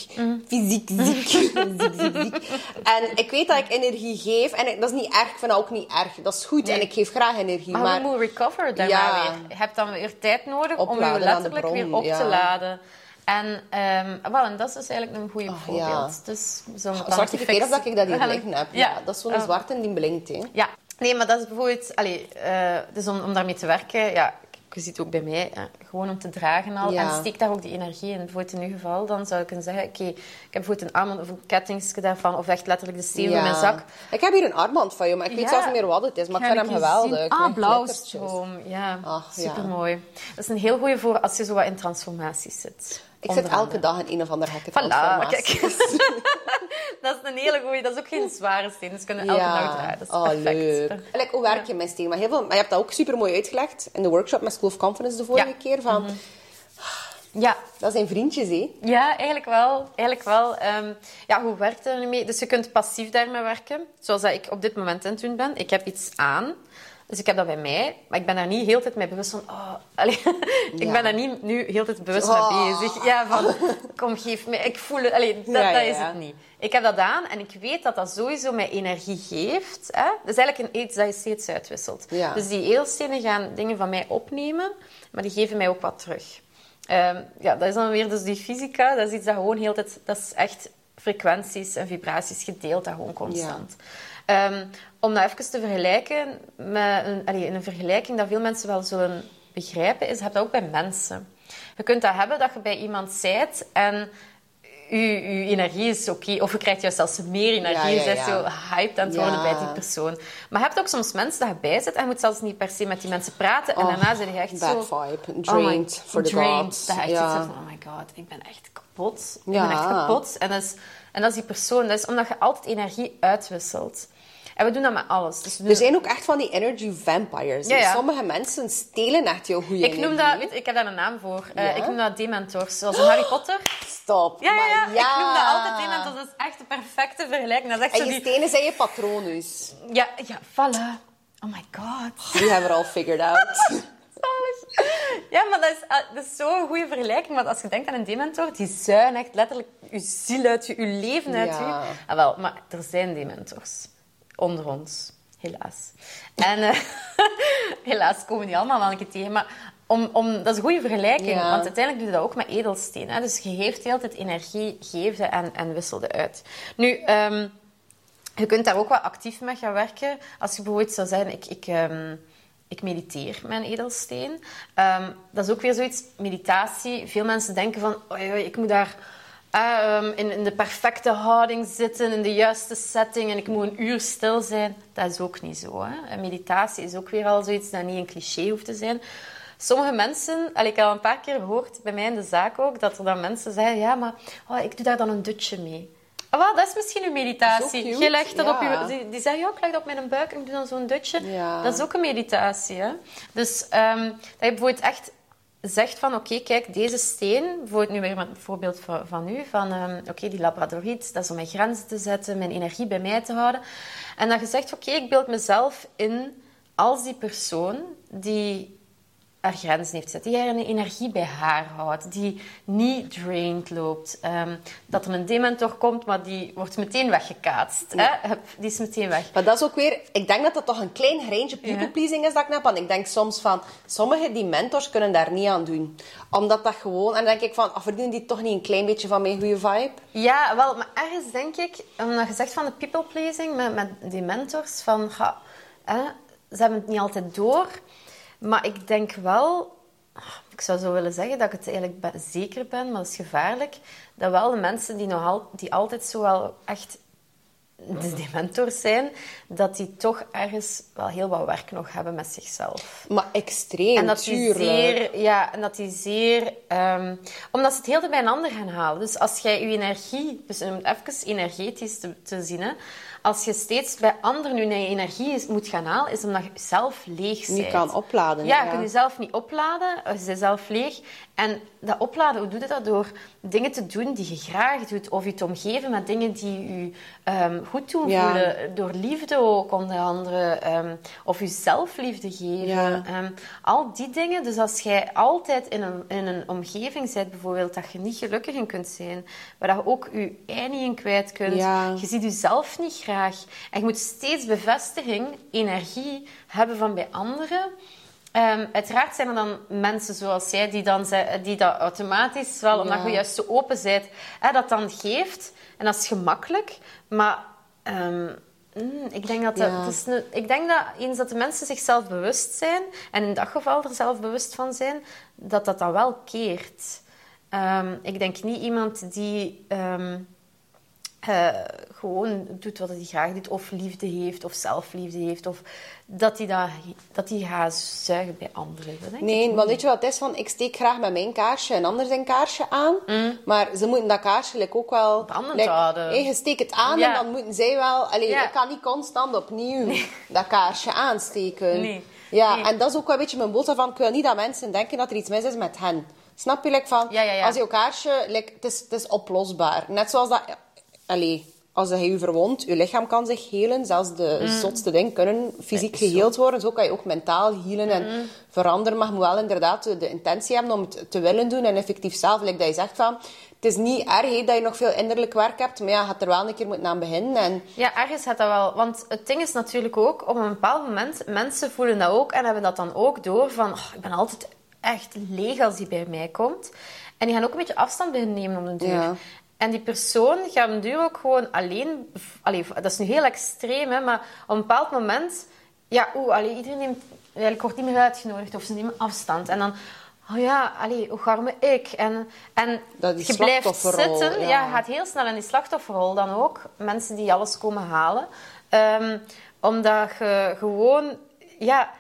Fysiek, ziek. ziek, ziek, ziek. En ik weet dat ik energie geef. En ik- dat is niet erg, ik vind dat ook niet erg. Dat is goed Nee. en ik geef graag energie. Maar, Maar, je moet recoveren daarna Ja. weer. Je hebt dan weer tijd nodig om je letterlijk weer op te laden. En, ehm, wel, en dat is dus eigenlijk een goede Oh, voorbeeld. ja. Dus zo'n zwarte keer of dat ik dat hier liggen heb. Ja. Ja. dat is zo'n Oh. zwarte en die blinkt. Hè. Ja, nee, maar dat is bijvoorbeeld... Allee, eh, dus om, om daarmee te werken, ja, je ziet het ook bij mij, hè, gewoon om te dragen al. Ja. En steek daar ook die energie in. Bijvoorbeeld in uw geval, dan zou ik kunnen zeggen... Oké, ik heb bijvoorbeeld een armband of een kettingsje daarvan, of echt letterlijk de steen in mijn zak. Ik heb hier een armband van je, maar ik weet zelfs niet meer wat het is. Maar ik vind hem geweldig. zien. Ah, blauwstroom. Ja, Ach, supermooi. Dat is een heel goede voor als je zo wat in transformaties zit. Ik zit elke dag in een of andere gekke Voilà, kijk. dat is een hele goede. Dat is ook geen zware steen. Dus kunnen elke dag draaien. Dat is oh, perfect. leuk. Like, hoe werk je met steen? Maar, heel veel, maar je hebt dat ook super mooi uitgelegd in de workshop met School of Confidence de vorige Ja. Mhm. keer. Van, Ja, Dat zijn vriendjes, hè? Ja, eigenlijk wel. Eigenlijk wel. Ehm, ja, hoe werkt het er nu mee? Dus je kunt passief daarmee werken, zoals dat ik op dit moment aan het doen ben. Ik heb iets aan, dus ik heb dat bij mij, maar ik ben daar niet heel tijd mee bewust van... Oh, ik ben daar niet nu heel tijd bewust Oh. mee bezig. Ja, van, kom, geef me... Ik voel het... Dat, Ja, ja, dat is het niet. Ik heb dat aan en ik weet dat dat sowieso mij energie geeft. Hè? Dat is eigenlijk een iets dat je steeds uitwisselt. Dus die edelstenen gaan dingen van mij opnemen, maar die geven mij ook wat terug. Ehm, ja, dat is dan weer dus die fysica. Dat is iets dat gewoon heel tijd... Dat is echt frequenties en vibraties gedeeld, dat gewoon constant. Ehm, om dat even te vergelijken met een, allee, een vergelijking dat veel mensen wel zullen begrijpen, is, heb je dat ook bij mensen. Je kunt dat hebben dat je bij iemand zijt en je, energie is oké, of je krijgt juist zelfs meer energie, Ja, je ja, bent zo hyped aan het worden bij die persoon. Maar je hebt ook soms mensen dat je bij zit en je moet zelfs niet per se met die mensen praten en Oh, daarna zijn je echt bad zo... vibe. Oh Drained for the drained. gods. Dat je echt hebt van, oh my god, ik ben echt kapot. Ik ben echt kapot. En dat, is, en dat is die persoon. Dat is omdat je altijd energie uitwisselt. En we doen dat met alles. Dus we Er zijn ook echt van die energy vampires. Ja, ja. Sommige mensen stelen echt jouw goede ik noem dat, weet, ik heb daar een naam voor. Eh, ik noem dat dementors. Zoals in Harry Potter. Stop. Ja, ja. Ik noem dat altijd dementors. Dat is echt de perfecte vergelijking. Dat is echt En zo je die... stenen zijn je patronus. Ja, ja, voilà. Oh my god. Die hebben we al figured out. Ja, maar dat is, ah, dat is zo'n goede vergelijking. Want als je denkt aan een dementor, die zuigen echt letterlijk je ziel uit je, je leven uit Ja. je. Ah, wel, maar er zijn dementors. Onder ons. Helaas. En eh, helaas komen die allemaal wel een keer tegen. Maar om, om, dat is een goede vergelijking. Ja. Want uiteindelijk doe je dat ook met edelstenen. Hè? Dus je geeft de hele tijd energie, geefde en, en wisselde uit. Nu... ehm, je kunt daar ook wat actief mee gaan werken. Als je bijvoorbeeld zou zeggen, ik, ik, ehm, ik mediteer met een edelsteen. Ehm, dat is ook weer zoiets, meditatie. Veel mensen denken van, oei, oei, ik moet daar eh, ehm, in, in de perfecte houding zitten, in de juiste setting en ik moet een uur stil zijn. Dat is ook niet zo. Hè? En meditatie is ook weer al zoiets dat niet een cliché hoeft te zijn. Sommige mensen, al ik heb al een paar keer gehoord, bij mij in de zaak ook, dat er dan mensen zeggen, ja, maar oh, ik doe daar dan een dutje mee. Ah, wel, dat is misschien een meditatie. Je legt dat op je, die, die zeggen, ja, ik leg dat op mijn buik en ik doe dan zo'n dutje. Ja. Dat is ook een meditatie. Hè? Dus ehm, dat je bijvoorbeeld echt zegt van, oké, kijk, deze steen, bijvoorbeeld nu weer met een voorbeeld van, u, van, ehm, oké, die labradoriet, dat is om mijn grenzen te zetten, mijn energie bij mij te houden. En dat je zegt, oké, ik beeld mezelf in als die persoon die haar grenzen heeft gezet, die haar energie bij haar houdt, die niet drained loopt. Ehm, dat er een dementor komt, maar die wordt meteen weggekaatst. Hè? Die is meteen weg. Maar dat is ook weer... Ik denk dat dat toch een klein greintje people pleasing is dat ik heb. Want ik denk soms van... Sommige die mentors kunnen daar niet aan doen. Omdat dat gewoon... En dan denk ik van... verdienen die toch niet een klein beetje van mijn goede vibe? Ja, wel, maar ergens denk ik, omdat je zegt van de people pleasing met, met die mentors, van ga, hè, ze hebben het niet altijd door. Maar ik denk wel, ik zou zo willen zeggen dat ik het eigenlijk zeker ben, maar dat is gevaarlijk, dat wel de mensen die, nog al, die altijd zo wel echt de, die mentors zijn, dat die toch ergens wel heel wat werk nog hebben met zichzelf. Maar extreem, En dat die zeer, ja, en dat die zeer, ehm, omdat ze het heel bij een ander gaan halen. Dus als jij je energie, dus om het even energetisch te, te zien, hè, als je steeds bij anderen je energie moet gaan halen, is omdat je zelf leeg bent. Niet kan opladen. Ja, je kunt jezelf niet opladen, je bent zelf leeg. En dat opladen, hoe doe je dat? Door dingen te doen die je graag doet, of je te omgeven met dingen die je ehm, goed doen Ja. voelen. Door liefde ook, onder andere. ehm, of je zelfliefde geven. Ja. Ehm, al die dingen. Dus als jij altijd in een, in een omgeving bent, bijvoorbeeld, dat je niet gelukkig in kunt zijn, waar je ook je ei niet in kwijt kunt, Ja. je ziet jezelf niet graag. En je moet steeds bevestiging, energie hebben van bij anderen. Ehm, uiteraard zijn er dan mensen zoals jij die, dan, die dat automatisch wel, omdat Ja. je juist zo open bent, hè, dat dan geeft. En dat is gemakkelijk. Maar ehm, mm, ik, denk dat Ja. het is een- ik denk dat eens dat de mensen zichzelf bewust zijn, en in dat geval er zelf bewust van zijn, dat dat dan wel keert. Ehm, ik denk niet iemand die... eh, gewoon doet wat hij graag doet, of liefde heeft, of zelfliefde heeft, of dat hij dat, dat hij gaat zuigen bij anderen. Dat denk ik Nee, want weet je wat het is? Van, ik steek graag met mijn kaarsje een ander zijn kaarsje aan. Maar ze moeten dat kaarsje like, ook wel... Brandend like, houden. hey, je steekt het aan Ja. en dan moeten zij wel... Allee, Ja. Ik kan niet constant opnieuw dat kaarsje aansteken. Nee. Ja, Nee. en dat is ook wel een beetje mijn boodschap van... Ik wil niet dat mensen denken dat er iets mis is met hen. Snap je? Like, van, ja. Als je kaarsje... Like, het, is, het is oplosbaar. Net zoals dat... Allee, als je je verwondt, je lichaam kan zich helen. Zelfs de zotste dingen kunnen fysiek Mm. geheeld worden. Zo kan je ook mentaal healen en veranderen. Maar je moet wel inderdaad de, de intentie hebben om het te willen doen. En effectief zelf, like dat je zegt van... Het is niet erg dat je nog veel innerlijk werk hebt. Maar ja, je gaat er wel een keer moeten aan beginnen. En Ja, ergens gaat dat wel. Want het ding is natuurlijk ook, op een bepaald moment, mensen voelen dat ook en hebben dat dan ook door van, "Oh, ik ben altijd echt leeg als die bij mij komt. En die gaan ook een beetje afstand beginnen nemen om de deur. Ja. En die persoon gaat duur ook gewoon alleen... Allee, dat is nu heel extreem, hè, maar op een bepaald moment... Ja, oeh, allee, iedereen neemt... Eigenlijk wordt niet meer uitgenodigd of ze nemen afstand. En dan... Oh ja, allee, hoe ga ik? En, en Dat je blijft zitten. ja. Ja, je gaat heel snel in die slachtofferrol dan ook. Mensen die alles komen halen. Ehm, omdat je gewoon... Ja,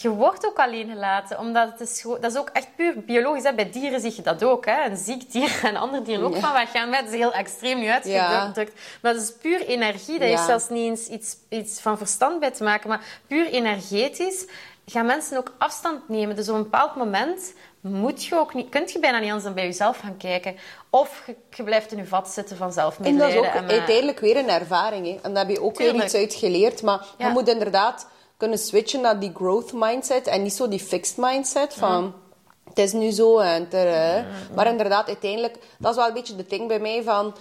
je wordt ook alleen gelaten. Omdat het is, dat is ook echt puur biologisch. Hè. Bij dieren zie je dat ook. Hè. Een ziek dier en andere dieren ook Ja. van weggaan. Dat is heel extreem nu uitgedrukt. Maar dat is puur energie. Ja. heeft zelfs niet eens iets, iets van verstand bij te maken. Maar puur energetisch gaan mensen ook afstand nemen. Dus op een bepaald moment moet je ook niet, kunt je bijna niet anders dan bij jezelf gaan kijken. Of je, je blijft in je vat zitten van En dat is ook en, eh, uiteindelijk weer een ervaring. Hè. En daar heb je ook weer iets uit geleerd. Maar je moet inderdaad kunnen switchen naar die growth mindset. En niet zo die fixed mindset van... Het is nu zo en er, hè. Maar inderdaad, uiteindelijk... Dat is wel een beetje de ding bij mij van...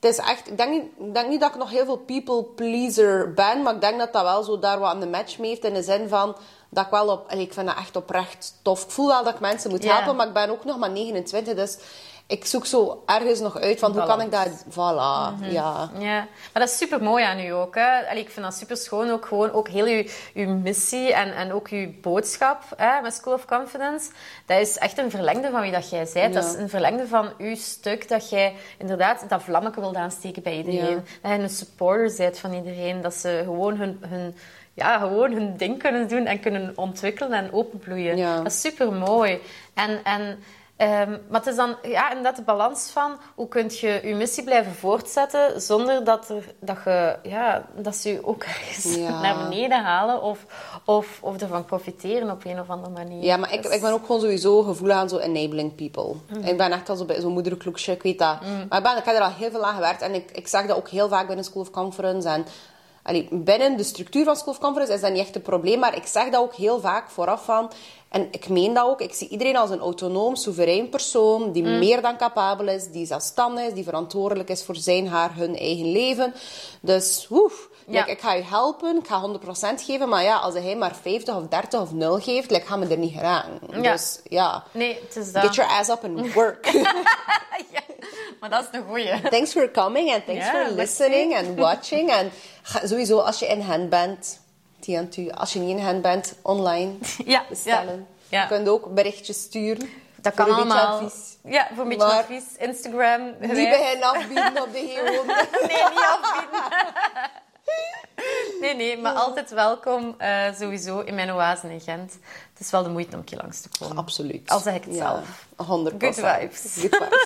Het is echt... Ik denk, niet, ik denk niet dat ik nog heel veel people pleaser ben. Maar ik denk dat dat wel zo daar wat aan de match mee heeft. In de zin van... Dat ik wel op... Ik vind dat echt oprecht tof. Ik voel wel dat ik mensen moet helpen. Maar ik ben ook nog maar 29. Dus... Ik zoek zo ergens nog uit van hoe kan ik dat... Voilà, ja. Ja, maar dat is super mooi aan u ook. Hè? Allee, ik vind dat super schoon. Ook gewoon ook heel uw, uw missie en, en ook uw boodschap hè, met School of Confidence. Dat is echt een verlengde van wie dat jij bent. Dat is een verlengde van uw stuk. Dat jij inderdaad dat vlammetje wilt aansteken bij iedereen. Ja. Dat je een supporter bent van iedereen. Dat ze gewoon hun, hun, ja, gewoon hun ding kunnen doen en kunnen ontwikkelen en openbloeien. Ja. Dat is super mooi. En, en, ehm, maar het is dan ja, inderdaad de balans van hoe kun je je missie blijven voortzetten zonder dat, er, dat, je, ja, dat ze je ook ergens Ja. naar beneden halen of, of, of ervan profiteren op een of andere manier. Ja, maar ik, Dus- ik ben ook gewoon sowieso gevoelig aan zo enabling people. Ik ben echt al zo zo'n moederkloekje, ik weet dat. Maar ik, ben, ik heb er al heel veel aan gewerkt en ik, ik zeg dat ook heel vaak binnen School of Conference. En, allee, binnen de structuur van School of Conference is dat niet echt een probleem, maar ik zeg dat ook heel vaak vooraf van... En ik meen dat ook. Ik zie iedereen als een autonoom, soeverein persoon die Mm. meer dan capabel is, die zelfstandig is, die verantwoordelijk is voor zijn, haar, hun eigen leven. Dus, woef. Ja. Like, ik ga je helpen, ik ga 100% geven, maar ja, als hij maar 50 of 30 of 0 geeft, like, gaan we er niet geraken. Ja. Dus ja, Nee, het is dat. get your ass up and work. Ja, maar dat is een goeie. thanks for coming and thanks for listening and watching. En sowieso, als je in hand bent, TNT, als je niet in hand bent, online Ja, bestellen. ja. Je kunt ook berichtjes sturen. Dat kan allemaal. Ja, voor een beetje Maar- advies. Instagram. Niet beginnen afbieden op de gewoon. Nee, niet afbieden. Nee, nee, maar altijd welkom eh, sowieso in mijn oase in Gent. Het is wel de moeite om een keer langs te komen. Absoluut. Al zeg ik het Ja, zelf. 100 Good vibes. Good vibes.